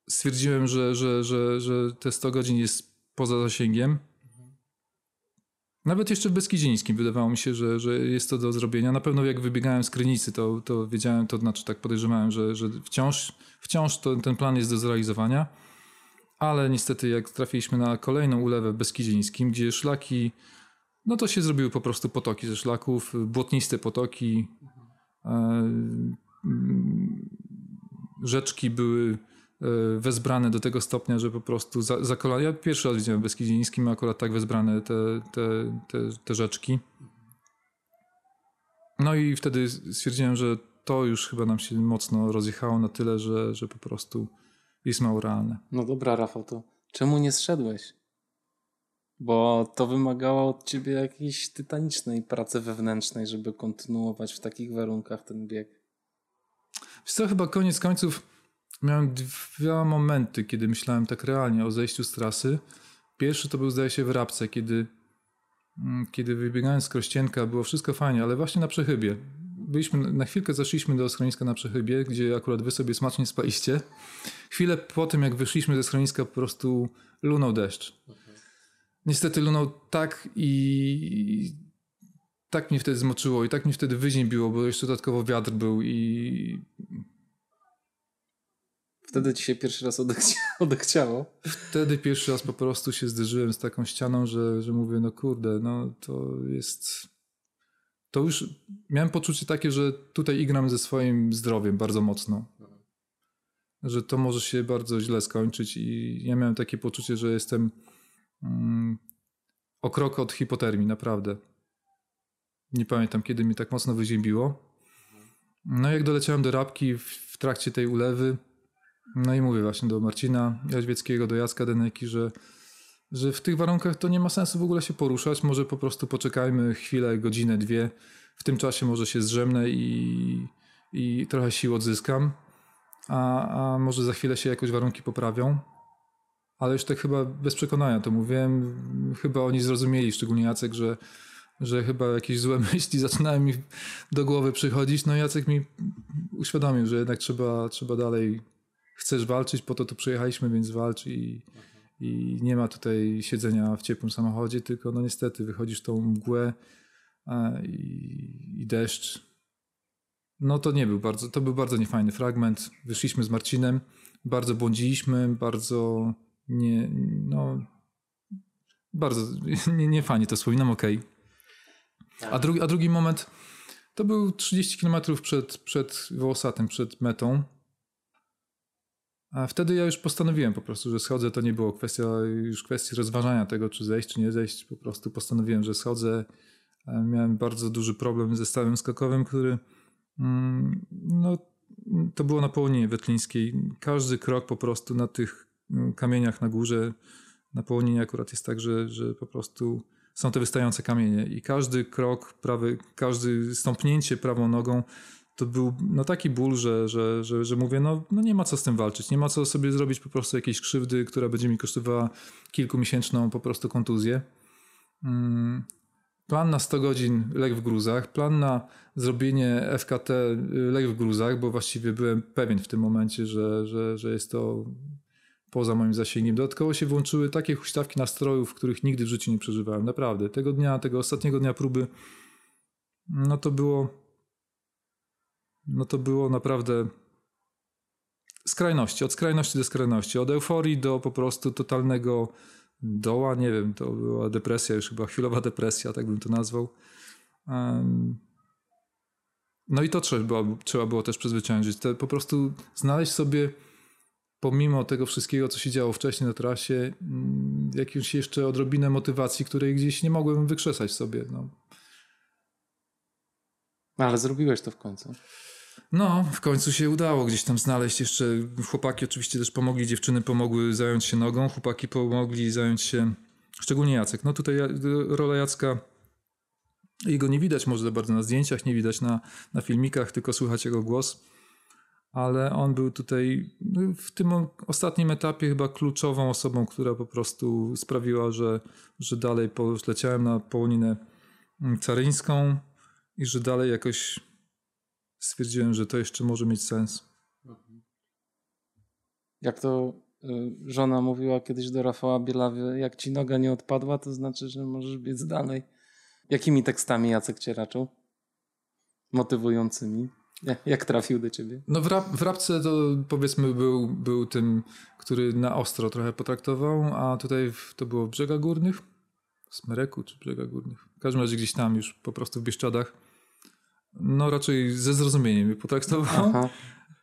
stwierdziłem, że, że, że, że te 100 godzin jest poza zasięgiem, nawet jeszcze w Beskidzie Niskim wydawało mi się, że, że jest to do zrobienia. Na pewno jak wybiegałem z Krynicy, to, to wiedziałem, to znaczy tak podejrzewałem, że, że wciąż, wciąż to, ten plan jest do zrealizowania. Ale niestety jak trafiliśmy na kolejną ulewę w Beskidzie gdzie szlaki, no to się zrobiły po prostu potoki ze szlaków, błotniste potoki, e, rzeczki były wezbrane do tego stopnia, że po prostu za, za kolana. Ja pierwszy raz widziałem Niskim akurat tak wezbrane te, te, te, te rzeczki. No i wtedy stwierdziłem, że to już chyba nam się mocno rozjechało na tyle, że, że po prostu jest mało realne. No dobra, Rafał, to czemu nie zszedłeś? Bo to wymagało od ciebie jakiejś tytanicznej pracy wewnętrznej, żeby kontynuować w takich warunkach ten bieg. Wiesz co, chyba koniec końców miałem dwa momenty, kiedy myślałem tak realnie o zejściu z trasy. Pierwszy to był, zdaje się, w Rabce, kiedy, mm, kiedy wybiegałem z Krościenka, było wszystko fajnie, ale właśnie na przechybie. Byliśmy, na chwilkę zeszliśmy do schroniska na przechybie, gdzie akurat wy sobie smacznie spaliście. Chwilę po tym, jak wyszliśmy ze schroniska, po prostu lunął deszcz. Niestety lunął tak i tak mnie wtedy zmoczyło i tak mnie wtedy wyziębiło, bo jeszcze dodatkowo wiatr był i Wtedy ci się pierwszy raz odechcia odechciało. Wtedy pierwszy raz po prostu się zderzyłem z taką ścianą, że, że mówię, no kurde, no to jest... To już miałem poczucie takie, że tutaj igram ze swoim zdrowiem bardzo mocno. Że to może się bardzo źle skończyć i ja miałem takie poczucie, że jestem mm, o krok od hipotermii, naprawdę. Nie pamiętam, kiedy mi tak mocno wyziębiło. No jak doleciałem do Rabki w, w trakcie tej ulewy, no i mówię właśnie do Marcina Jaźwieckiego, do Jacka Deneki, że, że w tych warunkach to nie ma sensu w ogóle się poruszać. Może po prostu poczekajmy chwilę, godzinę, dwie. W tym czasie może się zrzemnę i, i trochę sił odzyskam. A, a może za chwilę się jakoś warunki poprawią. Ale już tak chyba bez przekonania to mówiłem. Chyba oni zrozumieli, szczególnie Jacek, że że chyba jakieś złe myśli zaczynają mi do głowy przychodzić. No Jacek mi uświadomił, że jednak trzeba, trzeba dalej, chcesz walczyć, po to tu przyjechaliśmy, więc walcz i, i nie ma tutaj siedzenia w ciepłym samochodzie, tylko no niestety wychodzisz tą mgłę i, i deszcz. No to nie był bardzo, to był bardzo niefajny fragment. Wyszliśmy z Marcinem, bardzo błądziliśmy, bardzo nie, no, bardzo nie, nie fajnie to wspominam, okej. Okay. A, drugi, a drugi moment to był 30 km przed, przed Wołosatem, przed metą. A wtedy ja już postanowiłem po prostu, że schodzę. To nie było kwestia, już kwestii rozważania tego, czy zejść, czy nie zejść. Po prostu postanowiłem, że schodzę. Miałem bardzo duży problem ze stawem skokowym, który mm, no, to było na połoninie wetlińskiej. Każdy krok po prostu na tych mm, kamieniach na górze, na połoninie akurat jest tak, że, że po prostu są te wystające kamienie i każdy krok prawy, każdy stąpnięcie prawą nogą to był no, taki ból, że, że, że, że mówię, no, no nie ma co z tym walczyć, nie ma co sobie zrobić po prostu jakiejś krzywdy, która będzie mi kosztowała kilkumiesięczną po prostu kontuzję. Mm, plan na 100 godzin lek w gruzach, plan na zrobienie FKT lek w gruzach, bo właściwie byłem pewien w tym momencie, że, że, że jest to poza moim zasięgiem. Dodatkowo się włączyły takie huśtawki nastrojów, których nigdy w życiu nie przeżywałem. Naprawdę. Tego dnia, tego ostatniego dnia próby, no to było, no to było naprawdę skrajności, od skrajności do skrajności, od euforii do po prostu totalnego doła, nie wiem, to była depresja, już chyba chwilowa depresja, tak bym to nazwał. no i to trzeba, trzeba było też przezwyciężyć. Te, po prostu znaleźć sobie pomimo tego wszystkiego, co się działo wcześniej na trasie, mm, jakąś jeszcze odrobinę motywacji, której gdzieś nie mogłem wykrzesać sobie. No. Ale zrobiłeś to w końcu. No, w końcu się udało gdzieś tam znaleźć jeszcze. Chłopaki oczywiście też pomogli, dziewczyny pomogły zająć się nogą, chłopaki pomogli zająć się, szczególnie Jacek. No tutaj rola Jacka, jego nie widać może bardzo na zdjęciach, nie widać na, na filmikach, tylko słychać jego głos ale on był tutaj no, w tym ostatnim etapie chyba kluczową osobą, która po prostu sprawiła, że, że dalej leciałem na połoninę caryńską i że dalej jakoś stwierdziłem, że to jeszcze może mieć sens. Jak to y, żona mówiła kiedyś do Rafała Bielawy, jak ci noga nie odpadła, to znaczy, że możesz biec dalej. Jakimi tekstami Jacek cię raczył? Motywującymi? Jak trafił do ciebie? No w, rap, w rapce to powiedzmy był, był tym, który na ostro trochę potraktował, a tutaj w, to było w Brzega Górnych, Smereku czy Brzega Górnych. W każdym razie gdzieś tam już po prostu w Bieszczadach. No raczej ze zrozumieniem mnie potraktował. Aha.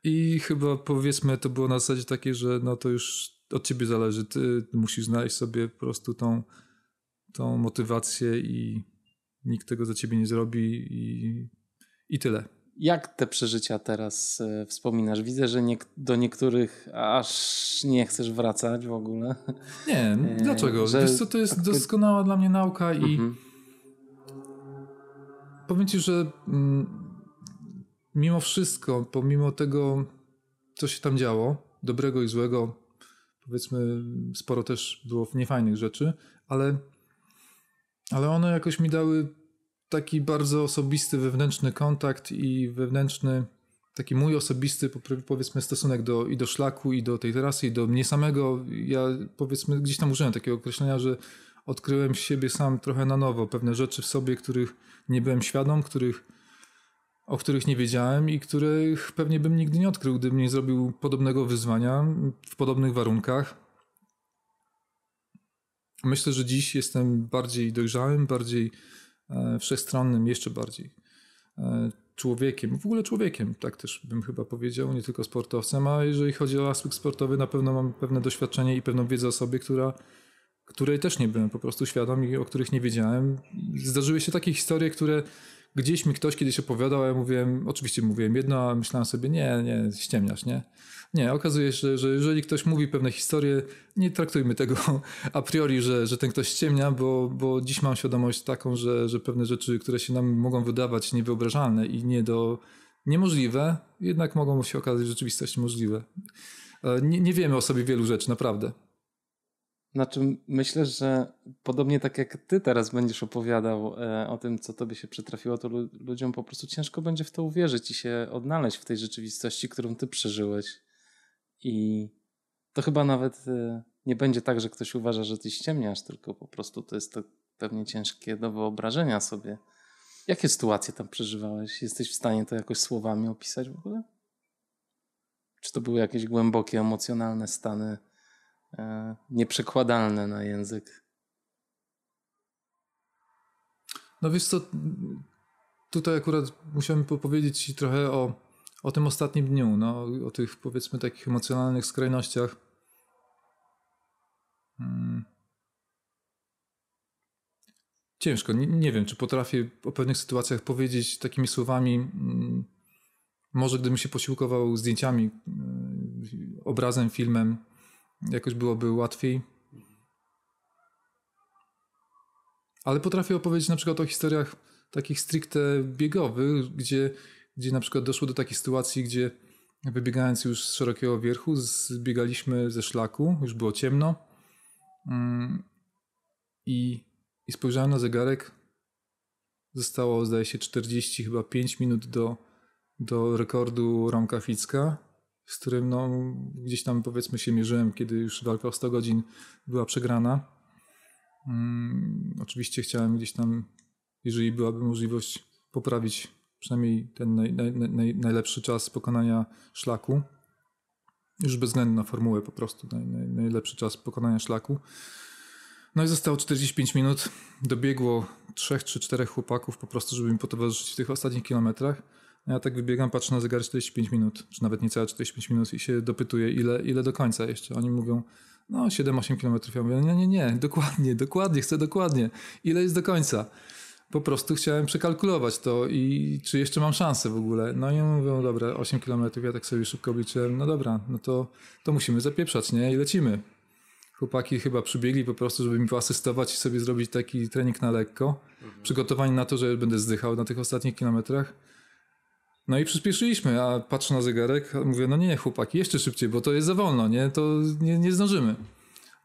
I chyba powiedzmy to było na zasadzie takie, że no to już od ciebie zależy. Ty musisz znaleźć sobie po prostu tą, tą motywację i nikt tego za ciebie nie zrobi i, i tyle. Jak te przeżycia teraz e, wspominasz? Widzę, że nie, do niektórych aż nie chcesz wracać w ogóle. Nie, e, dlaczego? Że... Wiesz co, to jest doskonała dla mnie nauka i mhm. Powiem ci, że mm, mimo wszystko, pomimo tego, co się tam działo, dobrego i złego, powiedzmy, sporo też było niefajnych rzeczy, ale, ale one jakoś mi dały taki bardzo osobisty wewnętrzny kontakt i wewnętrzny, taki mój osobisty, powiedzmy, stosunek do, i do szlaku, i do tej trasy, i do mnie samego. Ja, powiedzmy, gdzieś tam użyłem takiego określenia, że odkryłem siebie sam trochę na nowo. Pewne rzeczy w sobie, których nie byłem świadom, których, o których nie wiedziałem i których pewnie bym nigdy nie odkrył, gdybym nie zrobił podobnego wyzwania w podobnych warunkach. Myślę, że dziś jestem bardziej dojrzałym, bardziej E, wszechstronnym jeszcze bardziej e, człowiekiem, w ogóle człowiekiem, tak też bym chyba powiedział, nie tylko sportowcem, a jeżeli chodzi o aspekt sportowy, na pewno mam pewne doświadczenie i pewną wiedzę o sobie, która, której też nie byłem po prostu świadom i o których nie wiedziałem. Zdarzyły się takie historie, które gdzieś mi ktoś kiedyś opowiadał, a ja mówiłem, oczywiście mówiłem jedno, a myślałem sobie, nie, nie, ściemniasz, nie? Nie, okazuje się, że jeżeli ktoś mówi pewne historie, nie traktujmy tego a priori, że, że ten ktoś ściemnia, bo, bo dziś mam świadomość taką, że, że pewne rzeczy, które się nam mogą wydawać niewyobrażalne i nie do, niemożliwe, jednak mogą się okazać w rzeczywistości możliwe. E, nie, nie wiemy o sobie wielu rzeczy, naprawdę. Znaczy, myślę, że podobnie tak jak ty teraz będziesz opowiadał e, o tym, co tobie się przytrafiło, to lu ludziom po prostu ciężko będzie w to uwierzyć i się odnaleźć w tej rzeczywistości, którą ty przeżyłeś. I to chyba nawet e, nie będzie tak, że ktoś uważa, że ty ściemniasz, tylko po prostu to jest to pewnie ciężkie do wyobrażenia sobie. Jakie sytuacje tam przeżywałeś? Jesteś w stanie to jakoś słowami opisać w ogóle? Czy to były jakieś głębokie, emocjonalne stany? E, nieprzekładalne na język. No wiesz co, tutaj akurat musiałem powiedzieć Ci trochę o, o tym ostatnim dniu, no, o tych powiedzmy takich emocjonalnych skrajnościach. Hmm. Ciężko, nie, nie, wiem, czy potrafię o pewnych sytuacjach powiedzieć takimi słowami. Hmm. Może gdybym się posiłkował zdjęciami, hmm, obrazem, filmem, jakoś byłoby łatwiej. Ale potrafię opowiedzieć na przykład o historiach takich stricte biegowych, gdzie, gdzie na przykład doszło do takiej sytuacji, gdzie wybiegając już z szerokiego wierchu, zbiegaliśmy ze szlaku, już było ciemno mm, i, i spojrzałem na zegarek. Zostało, zdaje się, 40, chyba 5 minut do, do rekordu Romka Ficka z którym no, gdzieś tam powiedzmy się mierzyłem, kiedy już walka o 100 godzin była przegrana. Hmm, oczywiście chciałem gdzieś tam, jeżeli byłaby możliwość, poprawić przynajmniej ten naj, naj, naj, najlepszy czas pokonania szlaku. Już bez względu na formułę, po prostu najlepszy czas pokonania szlaku. No i zostało 45 minut. Dobiegło trzech czy czterech chłopaków po prostu, żeby mi potowarzyszyć w tych ostatnich kilometrach. Ja tak wybiegam, patrzę na zegar 45 minut, czy nawet niecałe 45 minut i się dopytuję, ile, ile do końca jeszcze. Oni mówią, no 7-8 kilometrów. Ja mówię, nie, nie, nie, dokładnie, dokładnie, chcę dokładnie. Ile jest do końca? Po prostu chciałem przekalkulować to i czy jeszcze mam szansę w ogóle. No i mówią, dobra, 8 kilometrów, ja tak sobie szybko obliczyłem, no dobra, no to, to musimy zapieprzać, nie? I lecimy. Chłopaki chyba przybiegli po prostu, żeby mi poasystować i sobie zrobić taki trening na lekko. Mhm. Przygotowani na to, że będę zdychał na tych ostatnich kilometrach. No i przyspieszyliśmy, a patrzę na zegarek, mówię, no nie, chłopaki, jeszcze szybciej, bo to jest za wolno, nie? To nie, nie zdążymy.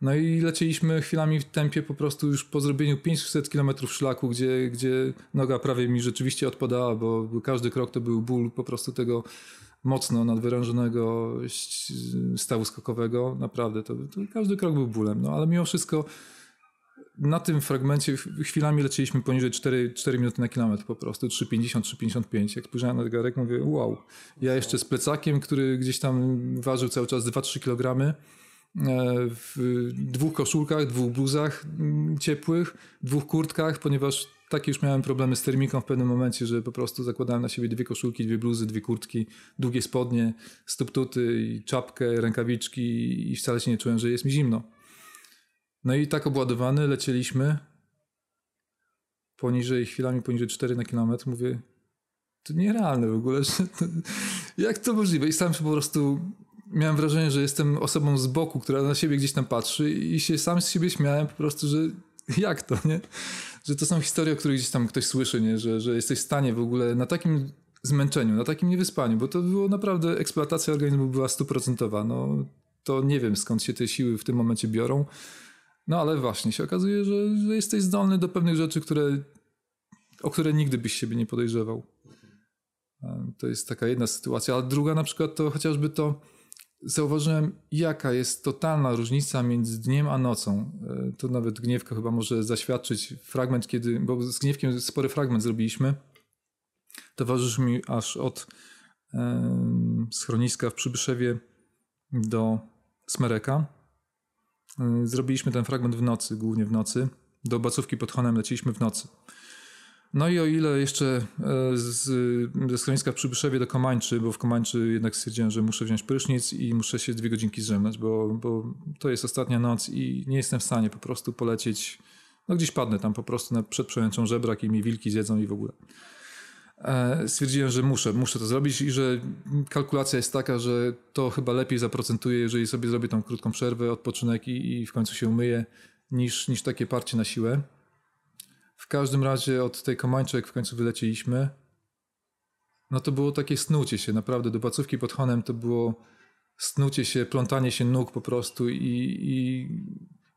No i lecieliśmy chwilami w tempie po prostu już po zrobieniu 500 km szlaku, gdzie, gdzie noga prawie mi rzeczywiście odpadała, bo każdy krok to był ból po prostu tego mocno nadwyrężonego stawu skokowego. Naprawdę, to, to każdy krok był bólem. No ale mimo wszystko na tym fragmencie chwilami lecieliśmy poniżej 4, 4 minuty na kilometr po prostu, 3,50, 3,55. Jak spojrzałem na zegarek, mówię, wow. Ja jeszcze z plecakiem, który gdzieś tam ważył cały czas 2-3 kg, e, w dwóch koszulkach, dwóch bluzach mm, ciepłych, dwóch kurtkach, ponieważ takie już miałem problemy z termiką w pewnym momencie, że po prostu zakładałem na siebie dwie koszulki, dwie bluzy, dwie kurtki, długie spodnie, stuptuty i czapkę, rękawiczki i wcale się nie czułem, że jest mi zimno. No i tak obładowany lecieliśmy poniżej, chwilami poniżej 4 na kilometr. Mówię, to nierealne w ogóle, że to, jak to możliwe? I sam po prostu miałem wrażenie, że jestem osobą z boku, która na siebie gdzieś tam patrzy i się sam z siebie śmiałem po prostu, że jak to, nie? Że to są historie, o których gdzieś tam ktoś słyszy, nie? Że, że jesteś w stanie w ogóle na takim zmęczeniu, na takim niewyspaniu, bo to było naprawdę, eksploatacja organizmu była stuprocentowa. No, to nie wiem skąd się te siły w tym momencie biorą. No ale właśnie się okazuje, że, że jesteś zdolny do pewnych rzeczy, które, o które nigdy byś siebie nie podejrzewał. To jest taka jedna sytuacja. A druga na przykład to chociażby to, zauważyłem, jaka jest totalna różnica między dniem a nocą. E, to nawet Gniewka chyba może zaświadczyć. Fragment, kiedy, bo z Gniewkiem spory fragment zrobiliśmy. Towarzyszy mi aż od e, schroniska w Przybyszewie do Smereka. Y, zrobiliśmy ten fragment w nocy, głównie w nocy. Do Bacówki pod Honem leciliśmy w nocy. No i o ile jeszcze e, z, ze schroniska w Przybyszewie do Komańczy, bo w Komańczy jednak stwierdziłem, że muszę wziąć prysznic i muszę się dwie godzinki zrzemnąć, bo, bo to jest ostatnia noc i nie jestem w stanie po prostu polecieć, no gdzieś padnę tam po prostu na, przed przełęczą żebrak i mi wilki zjedzą i w ogóle. E, stwierdziłem, że muszę, muszę to zrobić i że kalkulacja jest taka, że to chyba lepiej zaprocentuje, jeżeli sobie zrobię tą krótką przerwę, odpoczynek i, i w końcu się umyję, niż, niż takie parcie na siłę. W każdym razie od tej Komańczek w końcu wylecieliśmy. No to było takie snucie się, naprawdę. Do Bacówki pod Honem to było snucie się, plątanie się nóg po prostu i, i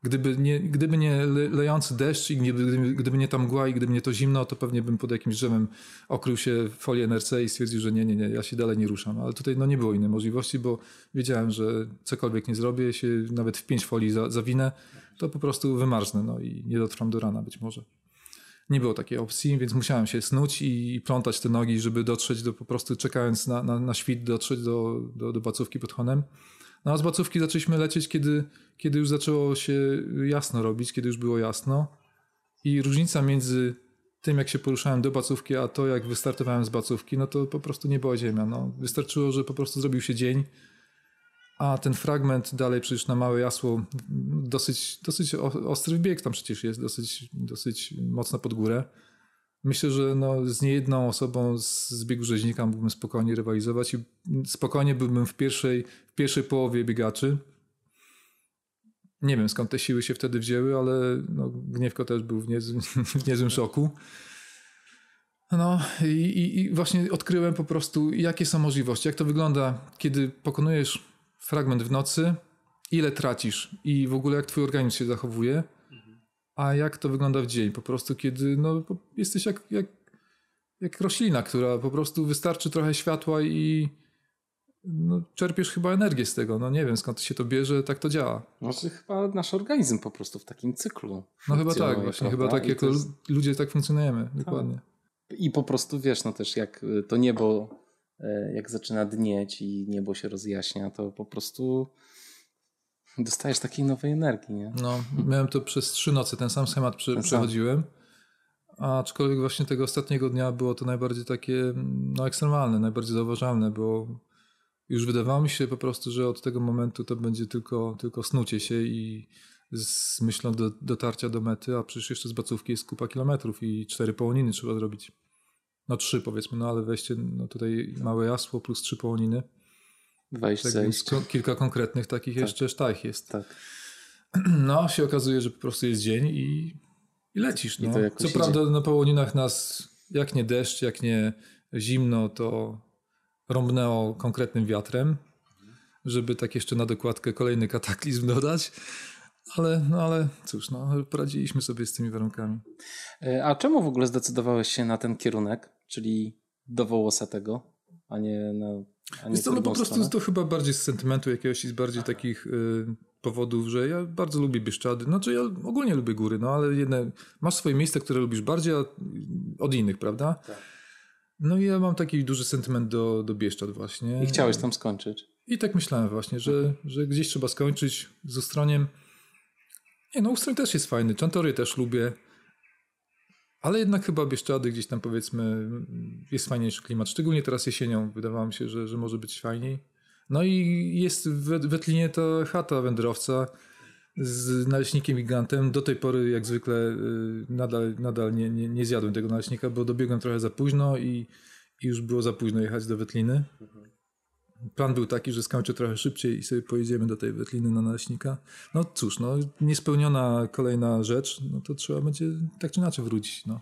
Gdyby nie, gdyby nie lejący deszcz i gdyby, gdyby nie ta mgła i gdyby nie to zimno, to pewnie bym pod jakimś drzewem okrył się folię NRC i stwierdził, że nie, nie, nie, ja się dalej nie ruszam. Ale tutaj no, nie było innej możliwości, bo wiedziałem, że cokolwiek nie zrobię, się nawet w pięć folii za, zawinę, to po prostu wymarznę no, i nie dotrwam do rana być może. Nie było takiej opcji, więc musiałem się snuć i plątać te nogi, żeby dotrzeć do po prostu czekając na, na, na świt, dotrzeć do, do, do bacówki pod Honem. No a z bacówki zaczęliśmy lecieć, kiedy, kiedy już zaczęło się jasno robić, kiedy już było jasno. I różnica między tym, jak się poruszałem do bacówki, a to, jak wystartowałem z bacówki, no to po prostu nie była ziemia. No. Wystarczyło, że po prostu zrobił się dzień, a ten fragment dalej przecież na małe jasło dosyć, dosyć ostry bieg tam przecież jest, dosyć, dosyć mocno pod górę. Myślę, że no, z niejedną osobą z biegu rzeźnika mógłbym spokojnie rywalizować i spokojnie byłbym w pierwszej, w pierwszej połowie biegaczy. Nie wiem skąd te siły się wtedy wzięły, ale no, Gniewko też był w, niezłym, w niezłym szoku. No i, i, właśnie odkryłem po prostu, jakie są możliwości, jak to wygląda, kiedy pokonujesz fragment w nocy, ile tracisz i w ogóle jak twój organizm się zachowuje a jak to wygląda w dzień? Po prostu kiedy no, jesteś jak, jak, jak roślina, która po prostu wystarczy trochę światła i no, czerpiesz chyba energię z tego. No nie wiem skąd się to bierze, tak to działa. Może chyba nasz organizm po prostu w takim cyklu. No chyba tak, właśnie. Chyba tak jako jest... ludzie tak funkcjonujemy. Tak. Dokładnie. I po prostu wiesz, no też jak to niebo, e, jak zaczyna dnieć i niebo się rozjaśnia, to po prostu Dostajesz takiej nowej energii, nie? No, miałem to przez trzy noce, ten sam schemat przy, ten przechodziłem. Aczkolwiek właśnie tego ostatniego dnia było to najbardziej takie no, ekstremalne, najbardziej zauważalne, bo już wydawało mi się po prostu, że od tego momentu to będzie tylko, tylko snucie się i z myślą do, dotarcia do mety, a przecież jeszcze z bacówki jest kupa kilometrów i cztery połoniny trzeba zrobić. No trzy powiedzmy, no ale weźcie no tutaj małe jasło plus trzy połoniny. Wejść, tak, zejść. Kilka konkretnych takich tak. jeszcze sztajch jest. Tak. No, się okazuje, że po prostu jest dzień i, i lecisz. No. I Co prawda na połoninach nas, jak nie deszcz, jak nie zimno, to rąbnęło konkretnym wiatrem, żeby tak jeszcze na dokładkę kolejny kataklizm dodać. Ale, no ale cóż, no, poradziliśmy sobie z tymi warunkami. E, a czemu w ogóle zdecydowałeś się na ten kierunek, czyli do Wołosatego, a nie na jest to no po prostu to chyba bardziej z sentymentu jakiegoś i z bardziej takich y, powodów, że ja bardzo lubię Bieszczady. Znaczy ja ogólnie lubię góry, no ale jedne, masz swoje miejsce, które lubisz bardziej od innych, prawda? Tak. No i ja mam taki duży sentyment do, do Bieszczad właśnie. I chciałeś tam skończyć. I tak myślałem właśnie, że, że gdzieś trzeba skończyć z Ustroniem. Nie, no Ustroń też jest fajny, Czantory też lubię. Ale jednak chyba Bieszczady gdzieś tam powiedzmy jest fajniejszy klimat. Szczególnie teraz jesienią wydawało mi się, że, że może być fajniej. No i jest w Wetlinie ta chata wędrowca z naleśnikiem gigantem. Do tej pory jak zwykle y, nadal, nadal nie, nie, nie zjadłem tego naleśnika, bo dobiegłem trochę za późno i, i już było za późno jechać do Wetliny. Plan był taki, że skończę trochę szybciej i sobie pojedziemy do tej Wetliny na naleśnika. No cóż, no, niespełniona kolejna rzecz, no to trzeba będzie tak czy inaczej wrócić. No.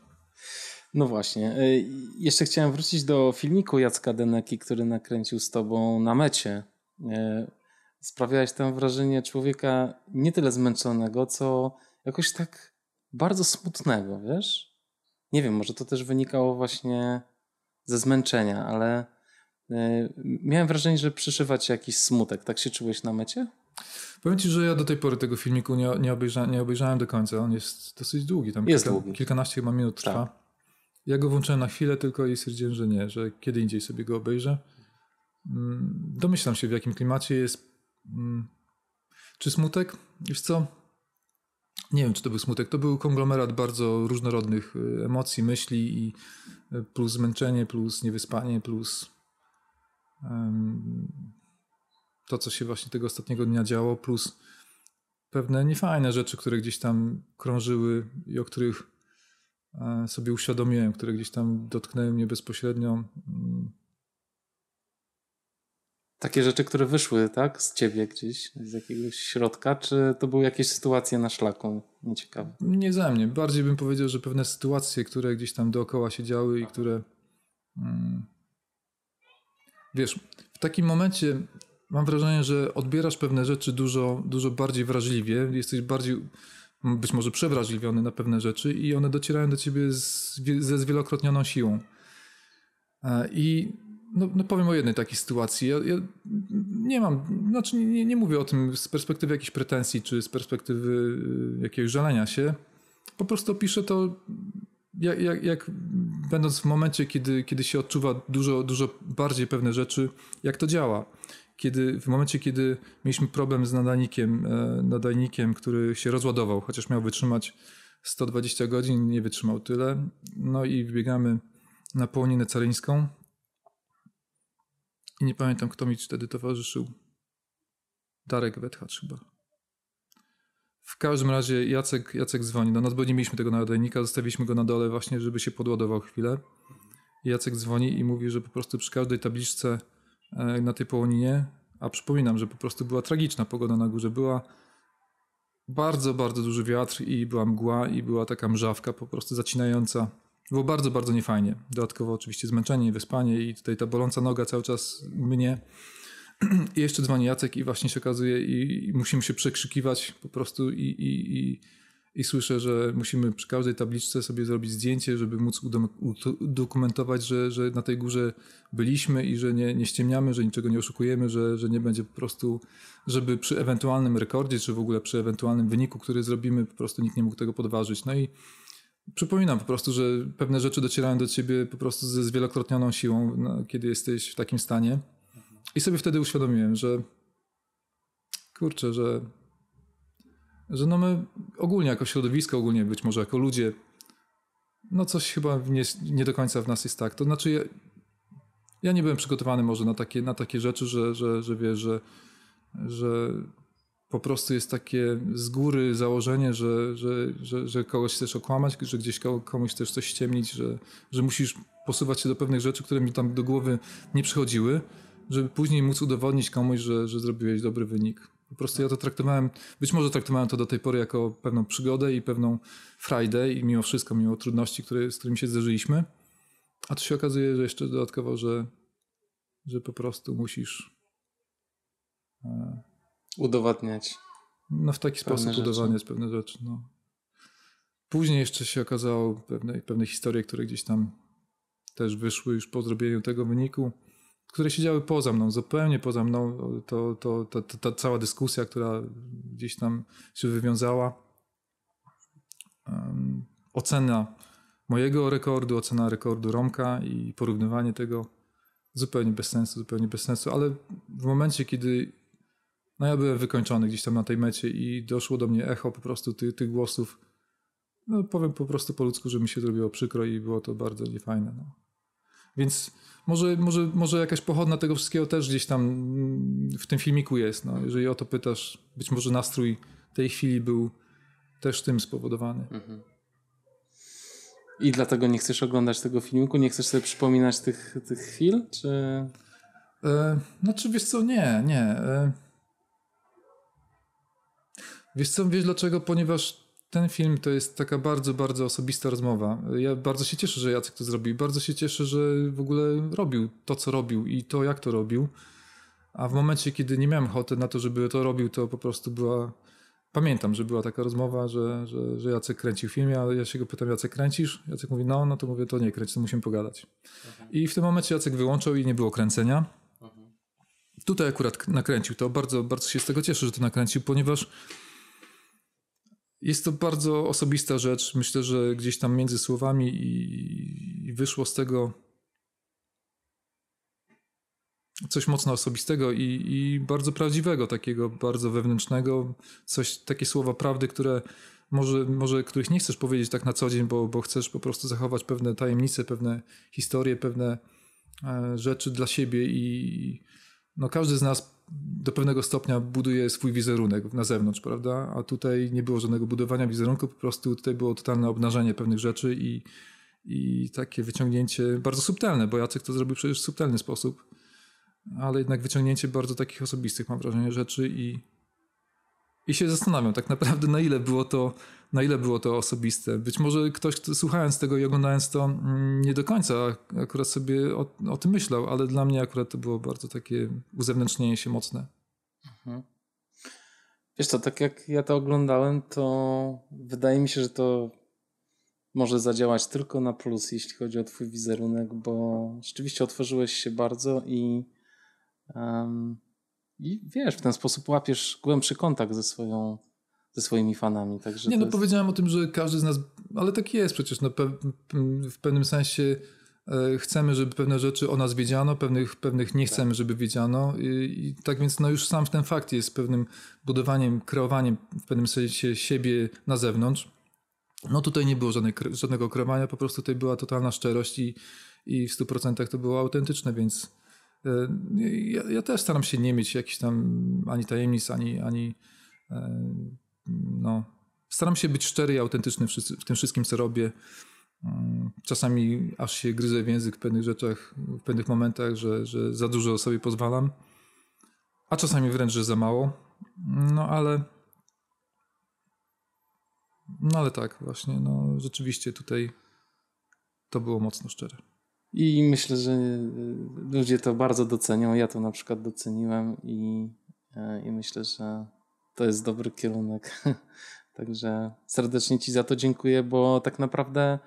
No właśnie. E, jeszcze chciałem wrócić do filmiku Jacka Deneki, który nakręcił z tobą na mecie. E, sprawiałeś tam wrażenie człowieka nie tyle zmęczonego, co jakoś tak bardzo smutnego, wiesz? Nie wiem, może to też wynikało właśnie ze zmęczenia, ale miałem wrażenie, że przyszywa jakiś smutek. Tak się czułeś na mecie? Powiem ci, że ja do tej pory tego filmiku nie, nie, obejrza, nie obejrzałem do końca. On jest dosyć długi. Tam jest kilka, długi. Kilkanaście chyba minut trwa. Tak. Ja go włączyłem na chwilę tylko i stwierdziłem, że nie, że kiedy indziej sobie go obejrzę. Mm, domyślam się, w jakim klimacie jest. Mm, czy smutek? Wiesz co? Nie wiem, czy to był smutek. To był konglomerat bardzo różnorodnych y, emocji, myśli i y, plus zmęczenie, plus niewyspanie, plus to, co się właśnie tego ostatniego dnia działo, plus pewne niefajne rzeczy, które gdzieś tam krążyły i o których E, sobie uświadomiłem, które gdzieś tam dotknęły mnie bezpośrednio. Mm. Takie rzeczy, które wyszły, tak, z ciebie gdzieś, z jakiegoś środka, czy to były jakieś sytuacje na szlaku nieciekawe? Nie ze mnie. Bardziej bym powiedział, że pewne sytuacje, które gdzieś tam dookoła się działy i które. Wiesz, w takim momencie mam wrażenie, że odbierasz pewne rzeczy dużo, dużo bardziej wrażliwie, jesteś bardziej być może przewrażliwiony na pewne rzeczy i one docierają do ciebie z, ze zwielokrotnioną siłą. E, I no, no powiem o jednej takiej sytuacji. Ja, ja, nie mam, znaczy nie, nie mówię o tym z perspektywy jakichś pretensji, czy z perspektywy y, jakiegoś żalenia się. Po prostu opiszę to, jak, jak, jak będąc w momencie, kiedy, kiedy się odczuwa dużo, dużo bardziej pewne rzeczy, jak to działa. Kiedy, w momencie, kiedy mieliśmy problem z nadajnikiem, e, nadajnikiem, który się rozładował, chociaż miał wytrzymać 120 godzin, nie wytrzymał tyle. No i wbiegamy na połoninę caryńską, i nie pamiętam, kto mi wtedy towarzyszył. Darek Wetchacz chyba. W każdym razie Jacek, Jacek dzwoni do nas, bo nie mieliśmy tego nadajnika, zostawiliśmy go na dole właśnie, żeby się podładował chwilę. Jacek dzwoni i mówi, że po prostu przy każdej tabliczce e, na tej połoninie, a przypominam, że po prostu była tragiczna pogoda na górze, była bardzo, bardzo duży wiatr i była mgła i była taka mrzawka po prostu zacinająca było bardzo, bardzo niefajnie. Dodatkowo oczywiście zmęczenie, wyspanie i tutaj ta boląca noga cały czas mnie. I jeszcze dzwoni Jacek i właśnie się okazuje i, musimy się przekrzykiwać po prostu i, i, i, i słyszę, że musimy przy każdej tabliczce sobie zrobić zdjęcie, żeby móc udokumentować, że, że na tej górze byliśmy i że nie, nie ściemniamy, że niczego nie oszukujemy, że, że nie będzie po prostu, żeby przy ewentualnym rekordzie, czy w ogóle przy ewentualnym wyniku, który zrobimy, po prostu nikt nie mógł tego podważyć. No i Przypominam po prostu, że pewne rzeczy docierają do ciebie po prostu ze zwielokrotnioną siłą, no, kiedy jesteś w takim stanie. I sobie wtedy uświadomiłem, że kurczę, że, że no my ogólnie jako środowisko, ogólnie być może jako ludzie, no coś chyba nie, nie do końca w nas jest tak. To znaczy ja, ja nie byłem przygotowany może na takie, na takie rzeczy, że, że, że wiesz, że, że po prostu jest takie z góry założenie, że, że, że, że kogoś chcesz okłamać, że gdzieś komuś chcesz coś ściemnić, że, że musisz posuwać się do pewnych rzeczy, które mi tam do głowy nie przychodziły, żeby później móc udowodnić komuś, że, że zrobiłeś dobry wynik. Po prostu ja to traktowałem, być może traktowałem to do tej pory jako pewną przygodę i pewną frajdę i mimo wszystko, mimo trudności, które, z którymi się zderzyliśmy. A tu się okazuje, że jeszcze dodatkowo, że, że po prostu musisz e, udowadniać. No w taki sposób rzeczy. udowadniać pewne rzeczy. No. Później jeszcze się okazało pewne, pewne historie, które gdzieś tam też wyszły już po zrobieniu tego wyniku, które siedziały poza mną, zupełnie poza mną. To, to, to, to ta cała dyskusja, która gdzieś tam się wywiązała. Um, ocena mojego rekordu, ocena rekordu Romka i porównywanie tego zupełnie bez sensu, zupełnie bez sensu, ale w momencie, kiedy no ja byłem wykończony gdzieś tam na tej mecie i doszło do mnie echo po prostu tych, tych głosów. No powiem po prostu po ludzku, że mi się zrobiło przykro i było to bardzo niefajne. No. Więc może, może, może jakaś pochodna tego wszystkiego też gdzieś tam w tym filmiku jest. No. Jeżeli o to pytasz, być może nastrój tej chwili był też tym spowodowany. Mhm. I dlatego nie chcesz oglądać tego filmiku? Nie chcesz sobie przypominać tych, tych chwil? Czy... E, znaczy wiesz co, nie, nie. E, Wiesz co, wiesz dlaczego? Ponieważ ten film to jest taka bardzo, bardzo osobista rozmowa. Ja bardzo się cieszę, że Jacek to zrobił. Bardzo się cieszę, że w ogóle robił to, co robił i to, jak to robił. A w momencie, kiedy nie miałem ochoty na to, żeby to robił, to po prostu była... Pamiętam, że była taka rozmowa, że, że, że Jacek kręcił film, a ja się go pytam, Jacek kręcisz? Jacek mówi, no, no to mówię, to nie kręć, to musimy pogadać. Mhm. I w tym momencie Jacek wyłączał i nie było kręcenia. Mhm. Tutaj akurat nakręcił to. Bardzo, bardzo się z tego cieszę, że to nakręcił, ponieważ jest to bardzo osobista rzecz. Myślę, że gdzieś tam między słowami i, i wyszło z tego coś mocno osobistego i, i, bardzo prawdziwego, takiego bardzo wewnętrznego, coś, takie słowa prawdy, które może, może których nie chcesz powiedzieć tak na co dzień, bo, bo chcesz po prostu zachować pewne tajemnice, pewne historie, pewne e, rzeczy dla siebie i no każdy z nas do pewnego stopnia buduje swój wizerunek na zewnątrz, prawda? A tutaj nie było żadnego budowania wizerunku, po prostu tutaj było totalne obnażenie pewnych rzeczy i, i takie wyciągnięcie bardzo subtelne, bo Jacek to zrobił przecież w subtelny sposób, ale jednak wyciągnięcie bardzo takich osobistych, mam wrażenie, rzeczy i, i się zastanawiam tak naprawdę na ile było to, na ile było to osobiste. Być może ktoś kto, słuchając tego i oglądając to mm, nie do końca akurat sobie o, o tym myślał, ale dla mnie akurat to było bardzo takie uzewnętrznienie się mocne. Mhm. Wiesz co, tak jak ja to oglądałem, to wydaje mi się, że to może zadziałać tylko na plus, jeśli chodzi o twój wizerunek, bo rzeczywiście otworzyłeś się bardzo i, um, i wiesz, w ten sposób łapiesz głębszy kontakt ze swoją ze swoimi fanami. Także nie, no jest... powiedziałem o tym, że każdy z nas, ale tak jest przecież, no, pe w pewnym sensie e, chcemy, żeby pewne rzeczy o nas wiedziano, pewnych, pewnych nie chcemy, żeby wiedziano I, i tak więc no już sam ten fakt jest pewnym budowaniem, kreowaniem w pewnym sensie siebie na zewnątrz. No tutaj nie było żadnej, żadnego kreowania, po prostu tutaj była totalna szczerość i, i w 100% to było autentyczne, więc e, ja, ja, też staram się nie mieć jakichś tam ani tajemnic, ani, ani e, no, staram się być szczery i autentyczny w, tym wszystkim, co robię. Mm, czasami aż się gryzę w język w pewnych rzeczach, w pewnych momentach, że, że za dużo sobie pozwalam, a czasami wręcz, że za mało. No ale no ale tak, właśnie, no rzeczywiście tutaj to było mocno szczere. I myślę, że y, ludzie to bardzo docenią. Ja to na przykład doceniłem i, y, i myślę, że to jest dobry kierunek. Także serdecznie Ci za to dziękuję, bo tak naprawdę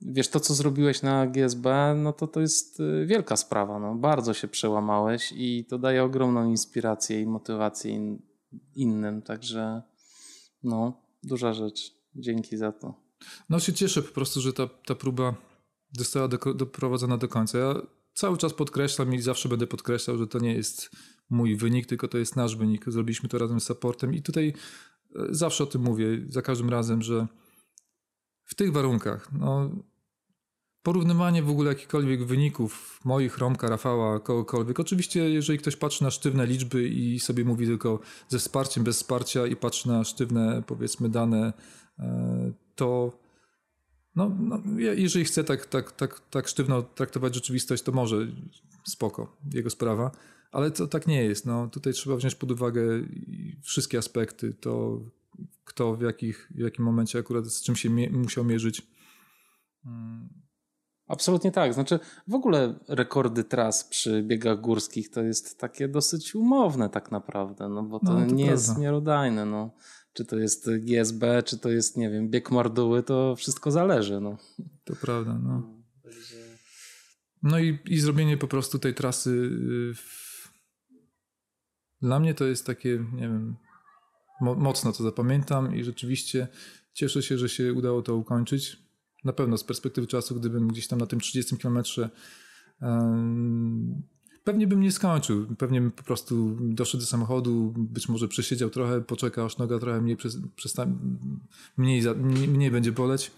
wiesz, to co zrobiłeś na GSB, no to to jest y, wielka sprawa. No. Bardzo się przełamałeś i to daje ogromną inspirację i motywację innym. Także no, duża rzecz. Dzięki za to. No się cieszę po prostu, że ta, ta próba została do, doprowadzona do końca. Ja cały czas podkreślam i zawsze będę podkreślał, że to nie jest mój wynik, tylko to jest nasz wynik. Zrobiliśmy to razem z supportem i tutaj e, zawsze o tym mówię, za każdym razem, że w tych warunkach, no, porównywanie w ogóle jakichkolwiek wyników moich, Romka, Rafała, kogokolwiek. Oczywiście, jeżeli ktoś patrzy na sztywne liczby i sobie mówi tylko ze wsparciem, bez wsparcia i patrzy na sztywne, powiedzmy, dane E, to no, no, jeżeli chce tak, tak, tak, tak sztywno traktować rzeczywistość, to może spoko, jego sprawa, ale to tak nie jest. No, tutaj trzeba wziąć pod uwagę wszystkie aspekty, to kto w, jakich, w jakim momencie akurat z czym się mie musiał mierzyć. Hmm. Absolutnie tak. Znaczy, w ogóle rekordy tras przy biegach górskich to jest takie dosyć umowne tak naprawdę, no bo to, no, to nie prawda. jest miarodajne. No czy to jest GSB, czy to jest, nie wiem, bieg Marduły, to wszystko zależy. No. To prawda, no. no. No i, i zrobienie po prostu tej trasy y, w... dla mnie to jest takie, nie wiem, mo mocno to zapamiętam i rzeczywiście cieszę się, że się udało to ukończyć. Na pewno z perspektywy czasu, gdybym gdzieś tam na tym 30 kilometrze Pewnie bym nie skończył. Pewnie bym po prostu doszedł do samochodu, być może przesiedział trochę, poczekał, aż noga trochę mniej, przesta- mniej, za, mniej będzie boleć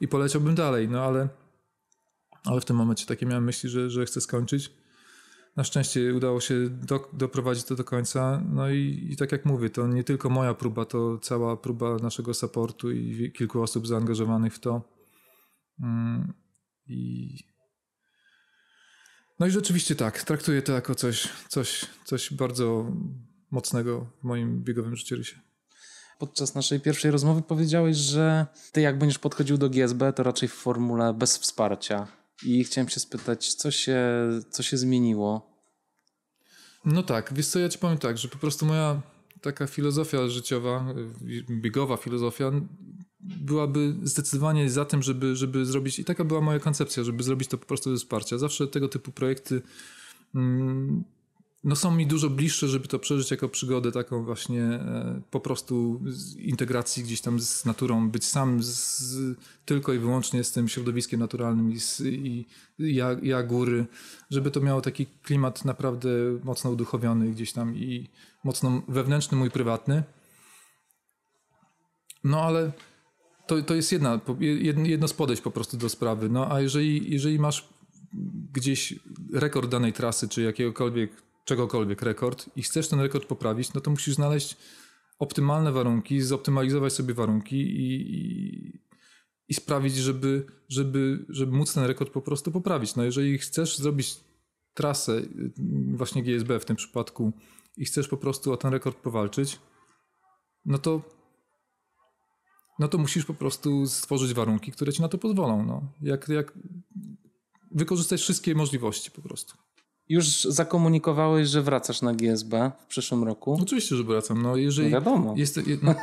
i poleciałbym dalej. No ale, ale w tym momencie takie miałem myśli, że, że chcę skończyć. Na szczęście udało się do, doprowadzić to do końca. No i, i tak jak mówię, to nie tylko moja próba, to cała próba naszego supportu i kilku osób zaangażowanych w to. Mm, I no i rzeczywiście tak, traktuję to jako coś, coś, coś bardzo mocnego w moim biegowym życiorysie. Podczas naszej pierwszej rozmowy powiedziałeś, że ty jak będziesz podchodził do GSB, to raczej w formule bez wsparcia. I chciałem się spytać, co się, co się zmieniło? No tak, wiesz co, ja ci powiem tak, że po prostu moja taka filozofia życiowa, biegowa filozofia byłaby zdecydowanie za tym, żeby, żeby zrobić, i taka była moja koncepcja, żeby zrobić to po prostu ze wsparcia. Zawsze tego typu projekty mm, no są mi dużo bliższe, żeby to przeżyć jako przygodę taką właśnie e, po prostu integracji gdzieś tam z naturą, być sam z, tylko i wyłącznie z tym środowiskiem naturalnym i, z, i ja, ja góry, żeby to miało taki klimat naprawdę mocno uduchowiony gdzieś tam i mocno wewnętrzny, mój prywatny. No ale to, to jest jedna, jedno z podejść po prostu do sprawy. No a jeżeli, jeżeli masz gdzieś rekord danej trasy, czy jakiegokolwiek, czegokolwiek rekord i chcesz ten rekord poprawić, no to musisz znaleźć optymalne warunki, zoptymalizować sobie warunki i, i, i sprawić, żeby, żeby, żeby móc ten rekord po prostu poprawić. No jeżeli chcesz zrobić trasę, właśnie GSB w tym przypadku, i chcesz po prostu o ten rekord powalczyć, no to no to musisz po prostu stworzyć warunki, które ci na to pozwolą. No. Jak, jak wykorzystać wszystkie możliwości po prostu. Już zakomunikowałeś, że wracasz na GSB w przyszłym roku? Oczywiście, że wracam. No, jeżeli no wiadomo. Jest, no,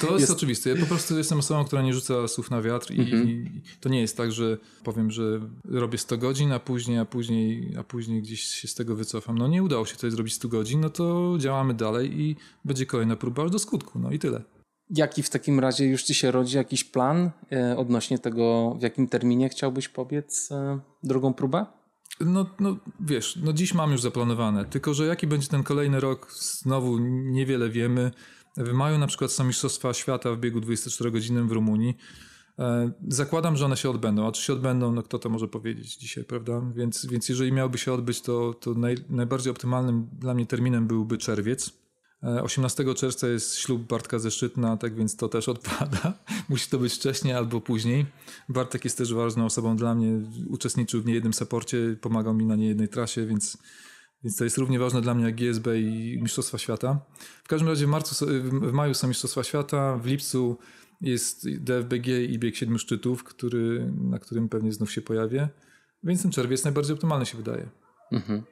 to jest, jest, oczywiste. Ja po prostu jestem osobą, która nie rzuca słów na wiatr i, mhm. i, to nie jest tak, że powiem, że robię 100 godzin, a później, a później, a później gdzieś się z tego wycofam. No nie udało się tutaj zrobić 100 godzin, no to działamy dalej i będzie kolejna próba aż do skutku. No i tyle. Jaki w takim razie już ci się rodzi jakiś plan e, odnośnie tego, w jakim terminie chciałbyś pobiec e, drugą próbę? No, no wiesz, no dziś mam już zaplanowane, tylko że jaki będzie ten kolejny rok, znowu niewiele wiemy. W maju na przykład są Mistrzostwa Świata w biegu 24-godzinnym w Rumunii. E, zakładam, że one się odbędą, a czy się odbędą, no kto to może powiedzieć dzisiaj, prawda? Więc, więc jeżeli miałby się odbyć, to, to naj, najbardziej optymalnym dla mnie terminem byłby czerwiec 18 e, czerwca jest ślub Bartka ze Szczytna, tak więc to też odpada. Musi to być wcześniej albo później. Bartek jest też ważną osobą dla mnie. Uczestniczył w niejednym saporcie, pomagał mi na niejednej trasie, więc, więc to jest równie ważne dla mnie jak GSB i Mistrzostwa Świata. W każdym razie w, marcu, w maju są Mistrzostwa Świata, w lipcu jest DFBG i bieg siedmiu szczytów, który, na którym pewnie znów się pojawię. Więc ten czerwiec najbardziej optymalny się wydaje. Mhm.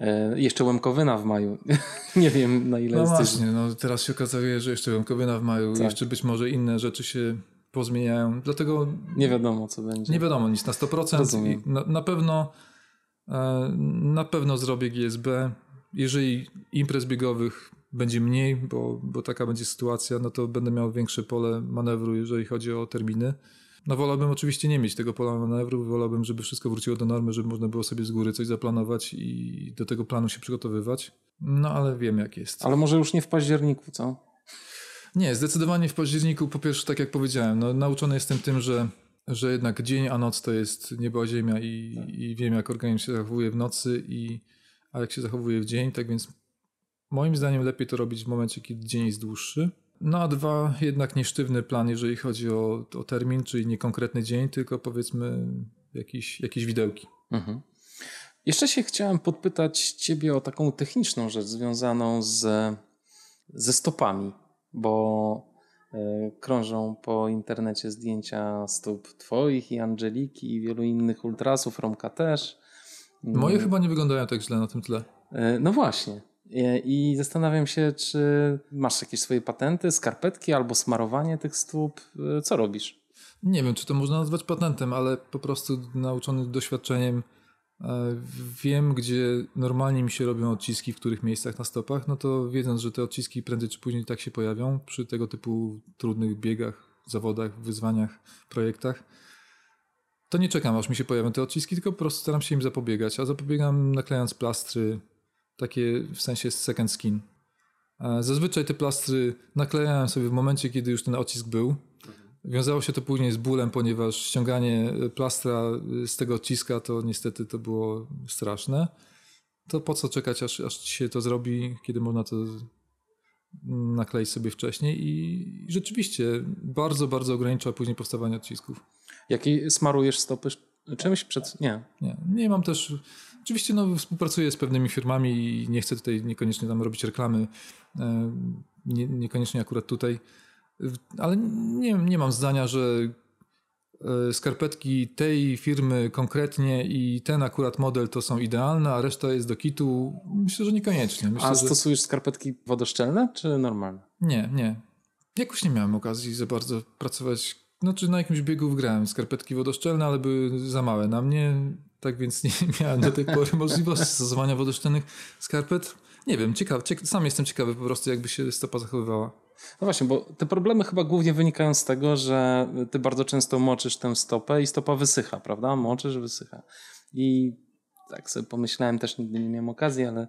E, jeszcze Łemkowyna w maju. nie wiem na ile no jesteś... właśnie, no teraz się okazuje, że jeszcze Łemkowyna w maju, tak. jeszcze być może inne rzeczy się pozmieniają, dlatego... Nie wiadomo co będzie. Nie wiadomo nic na 100%. Na, na, pewno e, na pewno zrobię GSB. Jeżeli imprez biegowych będzie mniej, bo, bo taka będzie sytuacja, no to będę miał większe pole manewru, jeżeli chodzi o terminy. No wolałbym oczywiście nie mieć tego pola manewru, wolałbym, żeby wszystko wróciło do normy, żeby można było sobie z góry coś zaplanować i do tego planu się przygotowywać. No ale wiem jak jest. Ale może już nie w październiku, co? Nie, zdecydowanie w październiku, po pierwsze tak jak powiedziałem, no, nauczony jestem tym, że, że jednak dzień a noc to jest niebo a ziemia i, i wiem jak organizm się zachowuje w nocy, i, a jak się zachowuje w dzień, tak więc moim zdaniem lepiej to robić w momencie, kiedy dzień jest dłuższy. No a dwa, jednak niesztywny plan, jeżeli chodzi o, o termin, czyli nie konkretny dzień, tylko powiedzmy jakieś, jakieś widełki. Mhm. Jeszcze się chciałem podpytać Ciebie o taką techniczną rzecz związaną z, ze stopami, bo y, krążą po internecie zdjęcia stóp Twoich i Angeliki i wielu innych ultrasów, Romka też. Moje chyba nie wyglądają tak źle na tym tle. Y, no właśnie. I zastanawiam się, czy masz jakieś swoje patenty, skarpetki albo smarowanie tych stóp. Co robisz? Nie wiem, czy to można nazwać patentem, ale po prostu nauczony doświadczeniem e, wiem, gdzie normalnie mi się robią odciski, w których miejscach na stopach, no to wiedząc, że te odciski prędzej czy później tak się pojawią przy tego typu trudnych biegach, zawodach, wyzwaniach, projektach, to nie czekam, aż mi się pojawią te odciski, tylko po prostu staram się im zapobiegać, a zapobiegam naklejając plastry, takie w sensie second skin. Zazwyczaj te plastry naklejałem sobie w momencie, kiedy już ten odcisk był. Wiązało się to później z bólem, ponieważ ściąganie plastra z tego odciska to niestety to było straszne. To po co czekać, aż, aż się to zrobi, kiedy można to nakleić sobie wcześniej i rzeczywiście bardzo, bardzo ogranicza później powstawanie odcisków. Jaki smarujesz stopy czymś przed... Nie. Nie, nie mam też Oczywiście no, współpracuję z pewnymi firmami i nie chcę tutaj niekoniecznie tam robić reklamy, e, nie, niekoniecznie akurat tutaj, ale nie, nie mam zdania, że e, skarpetki tej firmy konkretnie i ten akurat model to są idealne, a reszta jest do kitu. Myślę, że niekoniecznie. Myślę, a stosujesz że... skarpetki wodoszczelne czy normalne? Nie, nie. Jakoś nie miałem okazji za bardzo pracować. Znaczy na jakimś biegu grałem skarpetki wodoszczelne, ale były za małe na mnie. Tak więc nie miałem do tej pory możliwości stosowania wodoszczelnych skarpet. Nie wiem, ciekaw, sam jestem ciekawy po prostu, jakby się stopa zachowywała. No właśnie, bo te problemy chyba głównie wynikają z tego, że ty bardzo często moczysz tę stopę i stopa wysycha, prawda? Moczysz, wysycha. I tak sobie pomyślałem, też nigdy nie miałem okazji, ale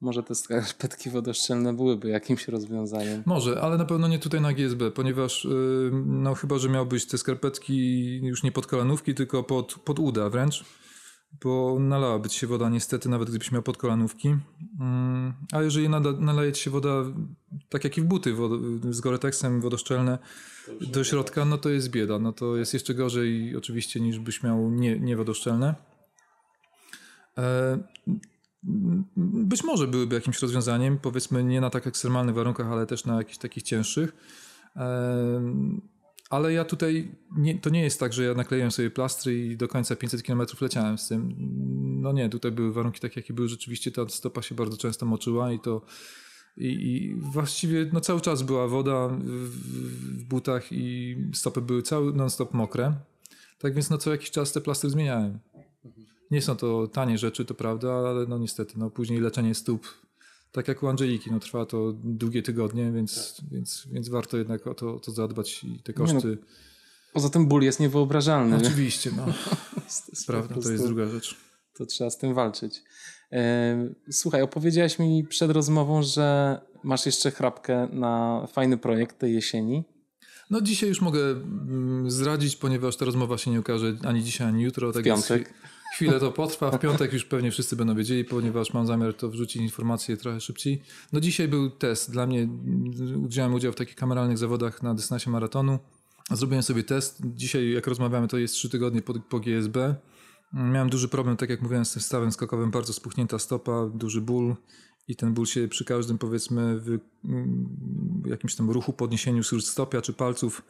może te skarpetki wodoszczelne byłyby jakimś rozwiązaniem. Może, ale na pewno nie tutaj na GSB, ponieważ yy, no chyba, że miałbyś te skarpetki już nie pod kolanówki, tylko pod, pod uda wręcz bo nalałaby ci się woda niestety, nawet gdybyś miał podkolanówki. Mm, a jeżeli nada, nalaje ci się woda, tak jak i w buty z Goretexem wodoszczelne do środka, no to jest bieda. No to jest jeszcze gorzej oczywiście niż byś miał nie, nie wodoszczelne. E, być może byłyby jakimś rozwiązaniem, powiedzmy nie na tak ekstremalnych warunkach, ale też na jakichś takich cięższych. Ale ja tutaj, nie, to nie jest tak, że ja nakleiłem sobie plastry i do końca 500 km leciałem z tym. No nie, tutaj były warunki takie, jakie były. Rzeczywiście ta stopa się bardzo często moczyła i to i, i właściwie no, cały czas była woda w, w butach i stopy były cały non-stop mokre. Tak więc no co jakiś czas te plastry zmieniałem. Nie są to tanie rzeczy, to prawda, ale no niestety, no później leczenie stóp, tak jak u Angeliki, no trwa to długie tygodnie, więc, więc, więc warto jednak o to, o to zadbać i te koszty... No, poza tym ból jest niewyobrażalny. Oczywiście, no. Prawda, to jest druga rzecz. To trzeba z tym walczyć. Słuchaj, opowiedziałeś mi przed rozmową, że masz jeszcze chrapkę na fajny projekt tej jesieni. No dzisiaj już mogę mm, zdradzić, ponieważ ta rozmowa się nie ukaże ani dzisiaj, ani jutro. Tak w piątek. Chwilę to potrwa, w piątek już pewnie wszyscy będą wiedzieli, ponieważ mam zamiar to wrzucić informacje trochę szybciej. No dzisiaj był test. Dla mnie wziąłem udział w takich kameralnych zawodach na dystansie maratonu. Zrobiłem sobie test. Dzisiaj, jak rozmawiamy, to jest trzy tygodnie po, po GSB. Miałem duży problem, tak jak mówiłem, z tym stawem skokowym, bardzo spuchnięta stopa, duży ból i ten ból się przy każdym powiedzmy w jakimś tam ruchu, podniesieniu stopia czy palców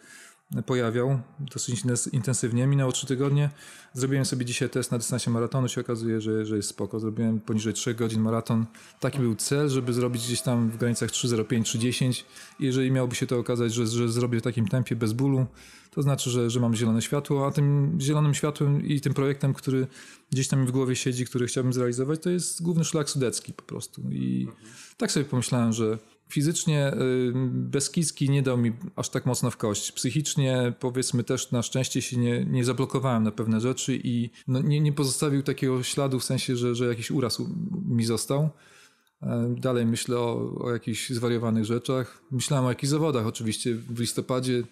pojawiał dosyć intensywnie. Minęło 3 tygodnie. Zrobiłem sobie dzisiaj test na dystansie maratonu. się okazuje, że, że jest spoko. Zrobiłem poniżej 3 godzin maraton. Taki był cel, żeby zrobić gdzieś tam w granicach 3.05, 3.10. Jeżeli miałoby się to okazać, że, że zrobię w takim tempie bez bólu, to znaczy, że, że mam zielone światło, a tym zielonym światłem i tym projektem, który gdzieś tam mi w głowie siedzi, który chciałbym zrealizować, to jest główny szlak sudecki po prostu. I tak sobie pomyślałem, że Fizycznie y, Beskidzki nie dał mi aż tak mocno w kość. Psychicznie powiedzmy też na szczęście się nie, nie zablokowałem na pewne rzeczy i no, nie, nie pozostawił takiego śladu w sensie, że, że jakiś uraz mi został. E, dalej myślę o, o jakichś zwariowanych rzeczach. Myślałem o jakichś zawodach oczywiście w listopadzie,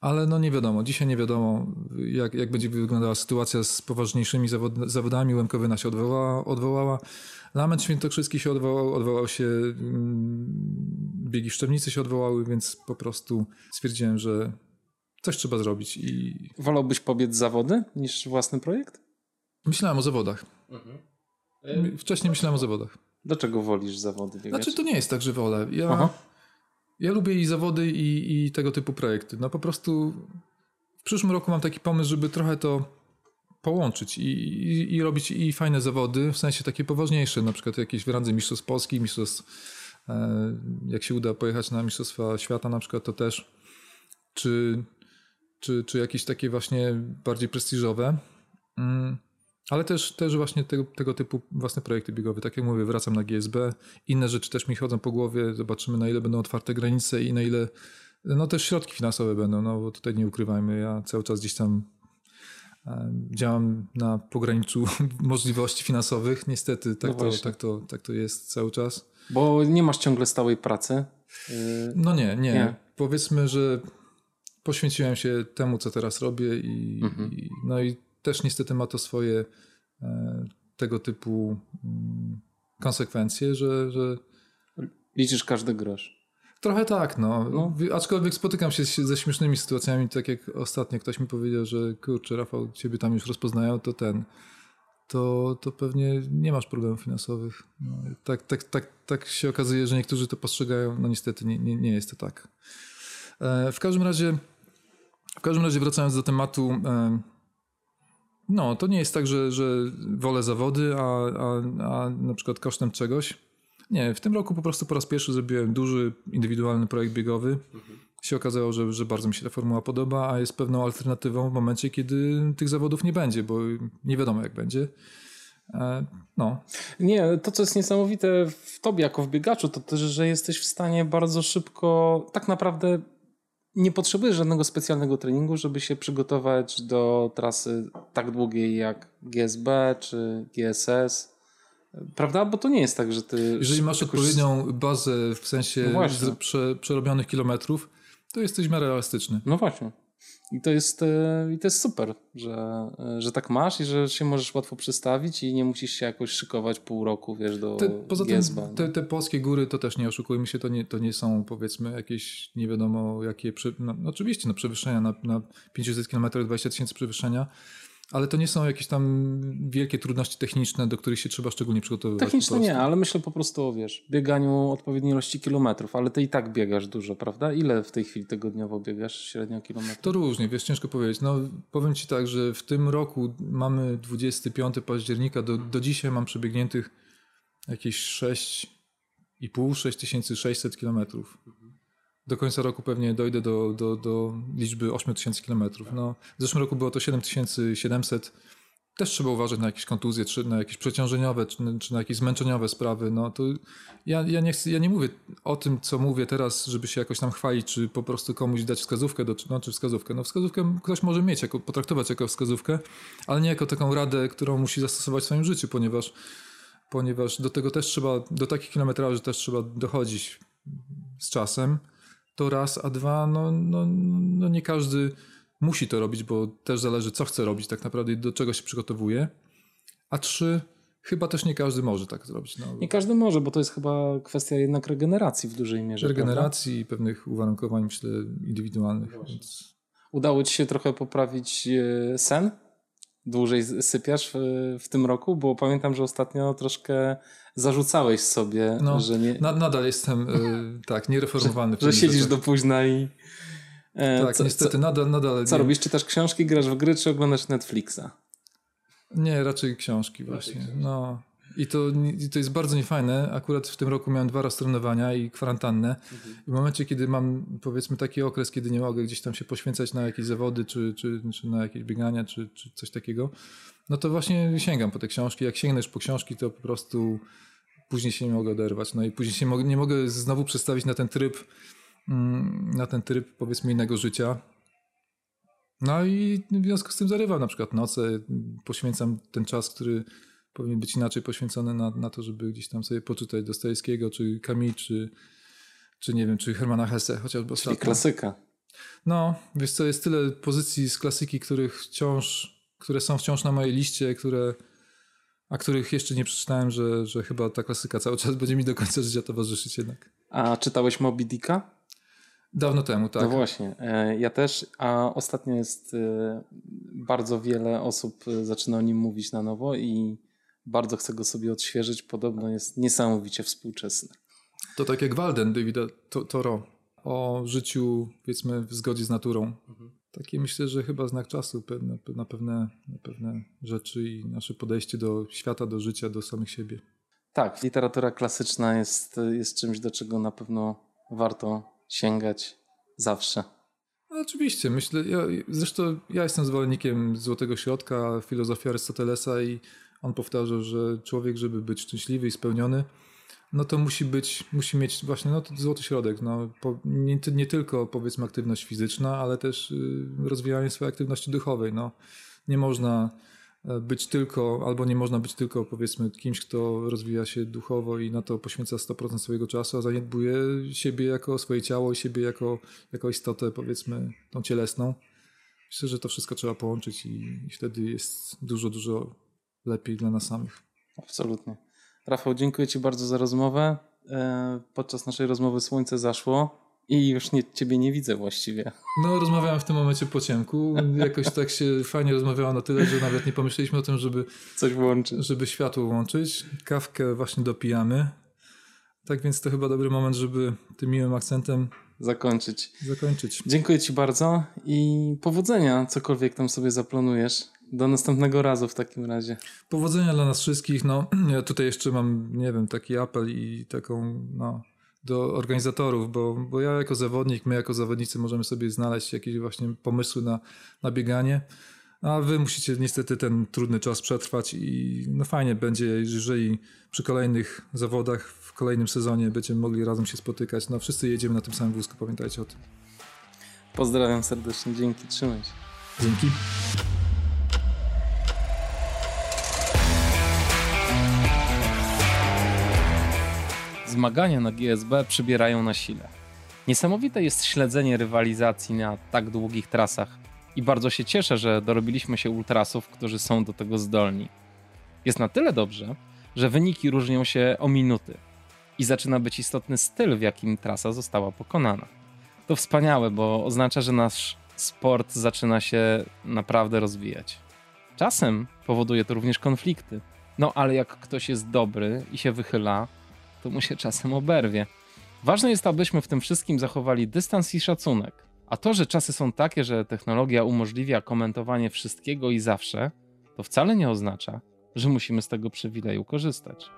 ale no nie wiadomo. Dzisiaj nie wiadomo, jak, jak będzie wyglądała sytuacja z poważniejszymi zawod, zawodami. Łemkowyna się odwołała. odwołała. Lament Świętokrzyski się odwołał, odwołał się, mm, biegi Szczemnicy się odwołały, więc po prostu stwierdziłem, że coś trzeba zrobić i... Wolałbyś pobiec zawody niż własny projekt? Myślałem o zawodach. Mhm. Wcześniej myślałem o zawodach. Dlaczego wolisz zawody biegać? Znaczy to nie jest tak, że wolę. Ja, ja lubię i zawody i, i tego typu projekty. No po prostu w przyszłym roku mam taki pomysł, żeby trochę to połączyć i, i, i, robić i fajne zawody, w sensie takie poważniejsze, na przykład jakieś w randze Mistrzostw Polski, Mistrzostw, e, jak się uda pojechać na Mistrzostwa Świata na przykład, to też, czy, czy, czy jakieś takie właśnie bardziej prestiżowe, mm, ale też, też właśnie tego, tego typu własne projekty biegowe. Tak jak mówię, wracam na GSB, inne rzeczy też mi chodzą po głowie, zobaczymy na ile będą otwarte granice i na ile no też środki finansowe będą, no bo tutaj nie ukrywajmy, ja cały czas gdzieś tam Działam na pograniczu możliwości finansowych. Niestety tak, no to, tak, to, tak to jest cały czas. Bo nie masz ciągle stałej pracy? No nie, nie, nie. Powiedzmy, że poświęciłem się temu, co teraz robię i, mhm. i no i też niestety ma to swoje e, tego typu mm, konsekwencje, że, że liczysz każdy grosz. Trochę tak, no. no. Aczkolwiek spotykam się ze śmiesznymi sytuacjami, tak jak ostatnio ktoś mi powiedział, że kurczę, Rafał, ciebie tam już rozpoznają, to ten, to, to pewnie nie masz problemów finansowych. No, tak, tak, tak, tak się okazuje, że niektórzy to postrzegają, no niestety nie, nie, nie jest to tak. E, w każdym razie, w każdym razie wracając do tematu, e, no to nie jest tak, że, że wolę zawody, a, a, a na przykład kosztem czegoś. Nie, w tym roku po prostu po raz pierwszy zrobiłem duży, indywidualny projekt biegowy. Mhm. Się okazało, że, że bardzo mi się ta formuła podoba, a jest pewną alternatywą w momencie, kiedy tych zawodów nie będzie, bo nie wiadomo jak będzie. E, no. Nie, to co jest niesamowite w tobie jako w biegaczu, to też, że jesteś w stanie bardzo szybko, tak naprawdę nie potrzebujesz żadnego specjalnego treningu, żeby się przygotować do trasy tak długiej jak GSB czy GSS Prawda? Bo to nie jest tak, że ty. Jeżeli masz odpowiednią bazę w sensie no prze, przerobionych kilometrów, to jesteś w miarę elastyczny. No właśnie. I to jest, e, i to jest super, że, e, że tak masz i że się możesz łatwo przystawić i nie musisz się jakoś szykować pół roku, wiesz, do te, Poza tym te, te polskie góry to też nie oszukujmy się, to nie, to nie są powiedzmy jakieś nie wiadomo jakie, no, oczywiście no, przewyższenia na, na 500 km 20 tysięcy przewyższenia, Ale to nie są jakieś tam wielkie trudności techniczne, do których się trzeba szczególnie przygotowywać. Techniczne nie, ale myślę po prostu o wiesz, bieganiu odpowiedniej ilości kilometrów, ale ty i tak biegasz dużo, prawda? Ile w tej chwili tygodniowo biegasz średnio kilometrów? To różnie, wiesz, ciężko powiedzieć. No, powiem ci tak, że w tym roku mamy 25 października, do, do dzisiaj mam przebiegniętych jakieś 6,5, 6600 kilometrów. Do końca roku pewnie dojdę do, do, do liczby 8000 kilometrów. No, w zeszłym roku było to 7700. Też trzeba uważać na jakieś kontuzje, czy na jakieś przeciążeniowe, czy, czy na jakieś zmęczeniowe sprawy. No, to ja, ja, nie chcę, ja nie mówię o tym, co mówię teraz, żeby się jakoś tam chwalić, czy po prostu komuś dać wskazówkę, do, no, czy wskazówkę. No, wskazówkę ktoś może mieć, jako, potraktować jako wskazówkę, ale nie jako taką radę, którą musi zastosować w swoim życiu, ponieważ, ponieważ do tego też trzeba, do takich kilometraży też trzeba dochodzić z czasem to raz, a dwa, no, no, no nie każdy musi to robić, bo też zależy, co chce robić tak naprawdę i do czego się przygotowuje. A trzy, chyba też nie każdy może tak zrobić. No. Nie każdy może, bo to jest chyba kwestia jednak regeneracji w dużej mierze. Regeneracji prawda? i pewnych uwarunkowań, myślę, indywidualnych. Więc... Udało ci się trochę poprawić e, sen? Dłużej sypiasz w, w tym roku? Bo pamiętam, że ostatnio troszkę zarzucałeś sobie, no, że nie... Na, nadal jestem y, tak, niereformowany. że, że siedzisz do późna i... E, tak, co, niestety, co, nadal, nadal. Co nie. robisz? Czytasz książki, grasz w gry, czy oglądasz Netflixa? Nie, raczej książki właśnie. No. I to, I to jest bardzo niefajne. Akurat w tym roku miałem dwa roztrenowania i kwarantannę. Mhm. W momencie, kiedy mam powiedzmy taki okres, kiedy nie mogę gdzieś tam się poświęcać na jakieś zawody, czy, czy, czy na jakieś biegania, czy, czy coś takiego, no to właśnie sięgam po te książki. Jak sięgnesz po książki, to po prostu później się nie mogę oderwać. No i później się nie mogę znowu przestawić na ten tryb, mm, na ten tryb powiedzmy innego życia. No i w związku z tym zarywam na przykład noce, poświęcam ten czas, który powinien być inaczej poświęcony na, na to, żeby gdzieś tam sobie poczytać Dostojewskiego, czy Camille, czy, czy nie wiem, czy Hermana Hesse, chociażby Czyli ostatnio. klasyka. No, wiesz co, jest tyle pozycji z klasyki, których wciąż, które są wciąż na mojej liście, które a których jeszcze nie przeczytałem, że, że chyba ta klasyka cały czas będzie mi do końca życia towarzyszyć jednak. A czytałeś Moby Dicka? Dawno temu, tak. No właśnie, e, ja też, a ostatnio jest e, bardzo wiele osób e, zaczyna o nim mówić na nowo i bardzo chcę go sobie odświeżyć. Podobno jest niesamowicie współczesny. To tak jak Walden Davida Toro o życiu, powiedzmy, w zgodzie z naturą. Mhm. Taki myślę, że chyba znak czasu na, na, pewne, na pewne rzeczy i nasze podejście do świata, do życia, do samych siebie. Tak, literatura klasyczna jest, jest czymś, do czego na pewno warto sięgać zawsze. No, oczywiście, myślę, ja, zresztą ja jestem zwolennikiem Złotego Środka, filozofii Arystotelesa i on powtarzał, że człowiek, żeby być szczęśliwy i spełniony, no to musi być, musi mieć właśnie no, złoty środek. No, po, nie, nie, tylko powiedzmy aktywność fizyczna, ale też y, rozwijanie swojej aktywności duchowej. No, nie można e, być tylko, albo nie można być tylko powiedzmy kimś, kto rozwija się duchowo i na to poświęca 100% swojego czasu, a zaniedbuje siebie jako swoje ciało i siebie jako, jako istotę powiedzmy tą cielesną. Myślę, że to wszystko trzeba połączyć i, i wtedy jest dużo, dużo lepiej dla nas samych. Absolutnie. Rafał, dziękuję Ci bardzo za rozmowę. E, podczas naszej rozmowy słońce zaszło i już nie, Ciebie nie widzę właściwie. No, rozmawiałem w tym momencie po ciemku. Jakoś tak się fajnie rozmawiało na tyle, że nawet nie pomyśleliśmy o tym, żeby coś włączyć. Żeby światło włączyć. Kawkę właśnie dopijamy. Tak więc to chyba dobry moment, żeby tym miłym akcentem zakończyć. Zakończyć. Dziękuję Ci bardzo i powodzenia, cokolwiek tam sobie zaplanujesz. Do następnego razu w takim razie. Powodzenia dla nas wszystkich. No, ja tutaj jeszcze mam, nie wiem, taki apel i taką, no, do organizatorów, bo, bo ja jako zawodnik, my jako zawodnicy możemy sobie znaleźć jakieś właśnie pomysły na, na bieganie, a wy musicie niestety ten trudny czas przetrwać i no fajnie będzie, jeżeli przy kolejnych zawodach w kolejnym sezonie będziemy mogli razem się spotykać. No wszyscy jedziemy na tym samym wózku, pamiętajcie o tym. Pozdrawiam serdecznie, dzięki, trzymaj się. Dzięki. Zmagania na GSB przybierają na sile. Niesamowite jest śledzenie rywalizacji na tak długich trasach i bardzo się cieszę, że dorobiliśmy się ultrasów, którzy są do tego zdolni. Jest na tyle dobrze, że wyniki różnią się o minuty i zaczyna być istotny styl, w jakim trasa została pokonana. To wspaniałe, bo oznacza, że nasz sport zaczyna się naprawdę rozwijać. Czasem powoduje to również konflikty. No ale jak ktoś jest dobry i się wychyla, to mu się czasem oberwie. Ważne jest, abyśmy w tym wszystkim zachowali dystans i szacunek. A to, że czasy są takie, że technologia umożliwia komentowanie wszystkiego i zawsze, to wcale nie oznacza, że musimy z tego przywileju korzystać.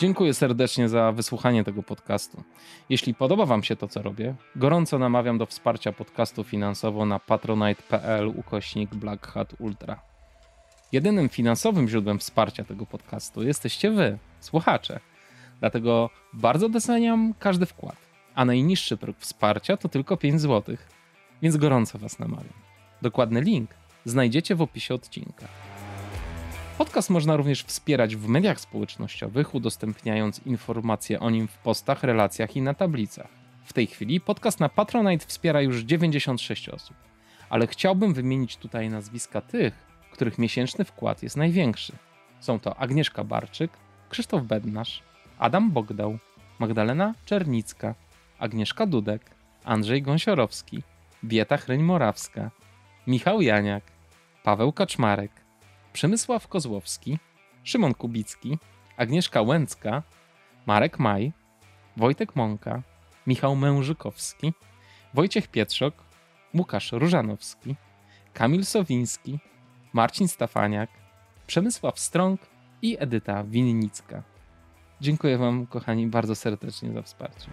Dziękuję serdecznie za wysłuchanie tego podcastu. Jeśli podoba Wam się to, co robię, gorąco namawiam do wsparcia podcastu finansowo na patronite.pl ukośnik Black Hat Ultra. Jedynym finansowym źródłem wsparcia tego podcastu jesteście Wy, słuchacze. Dlatego bardzo doceniam każdy wkład, a najniższy próg wsparcia to tylko 5 zł, więc gorąco Was namawiam. Dokładny link znajdziecie w opisie odcinka. Podcast można również wspierać w mediach społecznościowych, udostępniając informacje o nim w postach, relacjach i na tablicach. W tej chwili podcast na Patronite wspiera już 96 osób, ale chciałbym wymienić tutaj nazwiska tych, których miesięczny wkład jest największy. Są to Agnieszka Barczyk, Krzysztof Bednarz, Adam Bogdał, Magdalena Czernicka, Agnieszka Dudek, Andrzej Gąsiorowski, Bieta Chryń-Morawska, Michał Janiak, Paweł Kaczmarek, Przemysław Kozłowski, Szymon Kubicki, Agnieszka Łęcka, Marek Maj, Wojtek Mąka, Michał Mężykowski, Wojciech Pietrzok, Łukasz Różanowski, Kamil Sowiński, Marcin Stafaniak, Przemysław Strąg i Edyta Winnicka. Dziękuję Wam, kochani, bardzo serdecznie za wsparcie.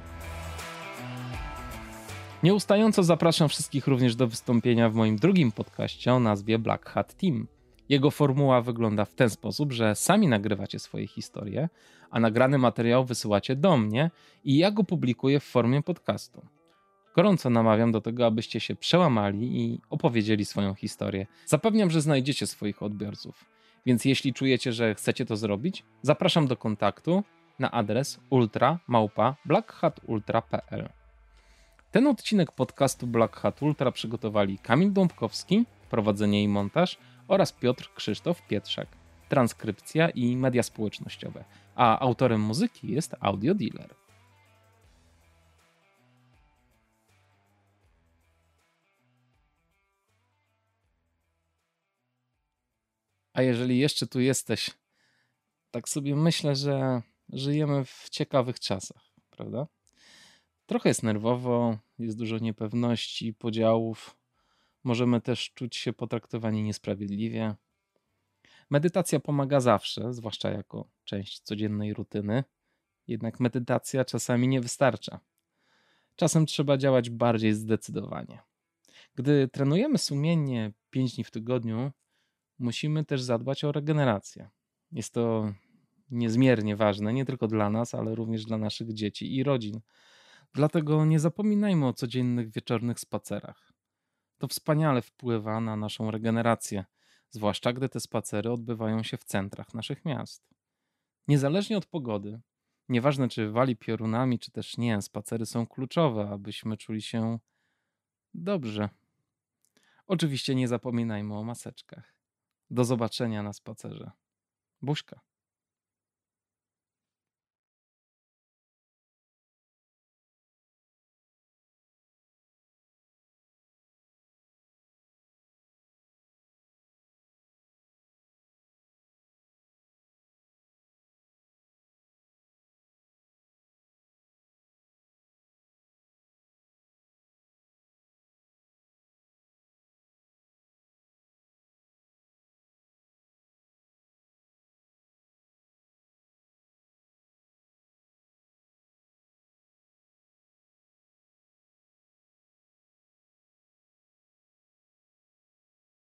Nieustająco zapraszam wszystkich również do wystąpienia w moim drugim podcaście o nazwie Black Hat Team. Jego formuła wygląda w ten sposób, że sami nagrywacie swoje historie, a nagrany materiał wysyłacie do mnie i ja go publikuję w formie podcastu. Gorąco namawiam do tego, abyście się przełamali i opowiedzieli swoją historię. Zapewniam, że znajdziecie swoich odbiorców. Więc jeśli czujecie, że chcecie to zrobić, zapraszam do kontaktu na adres ultra.blackhatultra.pl. Ten odcinek podcastu Black Hat Ultra przygotowali Kamil Dąbkowski, prowadzenie i montaż oraz Piotr Krzysztof Pietrzak, transkrypcja i media społecznościowe, a autorem muzyki jest Audio Dealer. A jeżeli jeszcze tu jesteś, tak sobie myślę, że żyjemy w ciekawych czasach, prawda? Trochę jest nerwowo, jest dużo niepewności, podziałów. Możemy też czuć się potraktowani niesprawiedliwie. Medytacja pomaga zawsze, zwłaszcza jako część codziennej rutyny. Jednak medytacja czasami nie wystarcza. Czasem trzeba działać bardziej zdecydowanie. Gdy trenujemy sumiennie 5 dni w tygodniu, musimy też zadbać o regenerację. Jest to niezmiernie ważne nie tylko dla nas, ale również dla naszych dzieci i rodzin. Dlatego nie zapominajmy o codziennych wieczornych spacerach. To wspaniale wpływa na naszą regenerację, zwłaszcza gdy te spacery odbywają się w centrach naszych miast. Niezależnie od pogody, nieważne czy wali piorunami, czy też nie, spacery są kluczowe, abyśmy czuli się dobrze. Oczywiście nie zapominajmy o maseczkach. Do zobaczenia na spacerze. Buźka.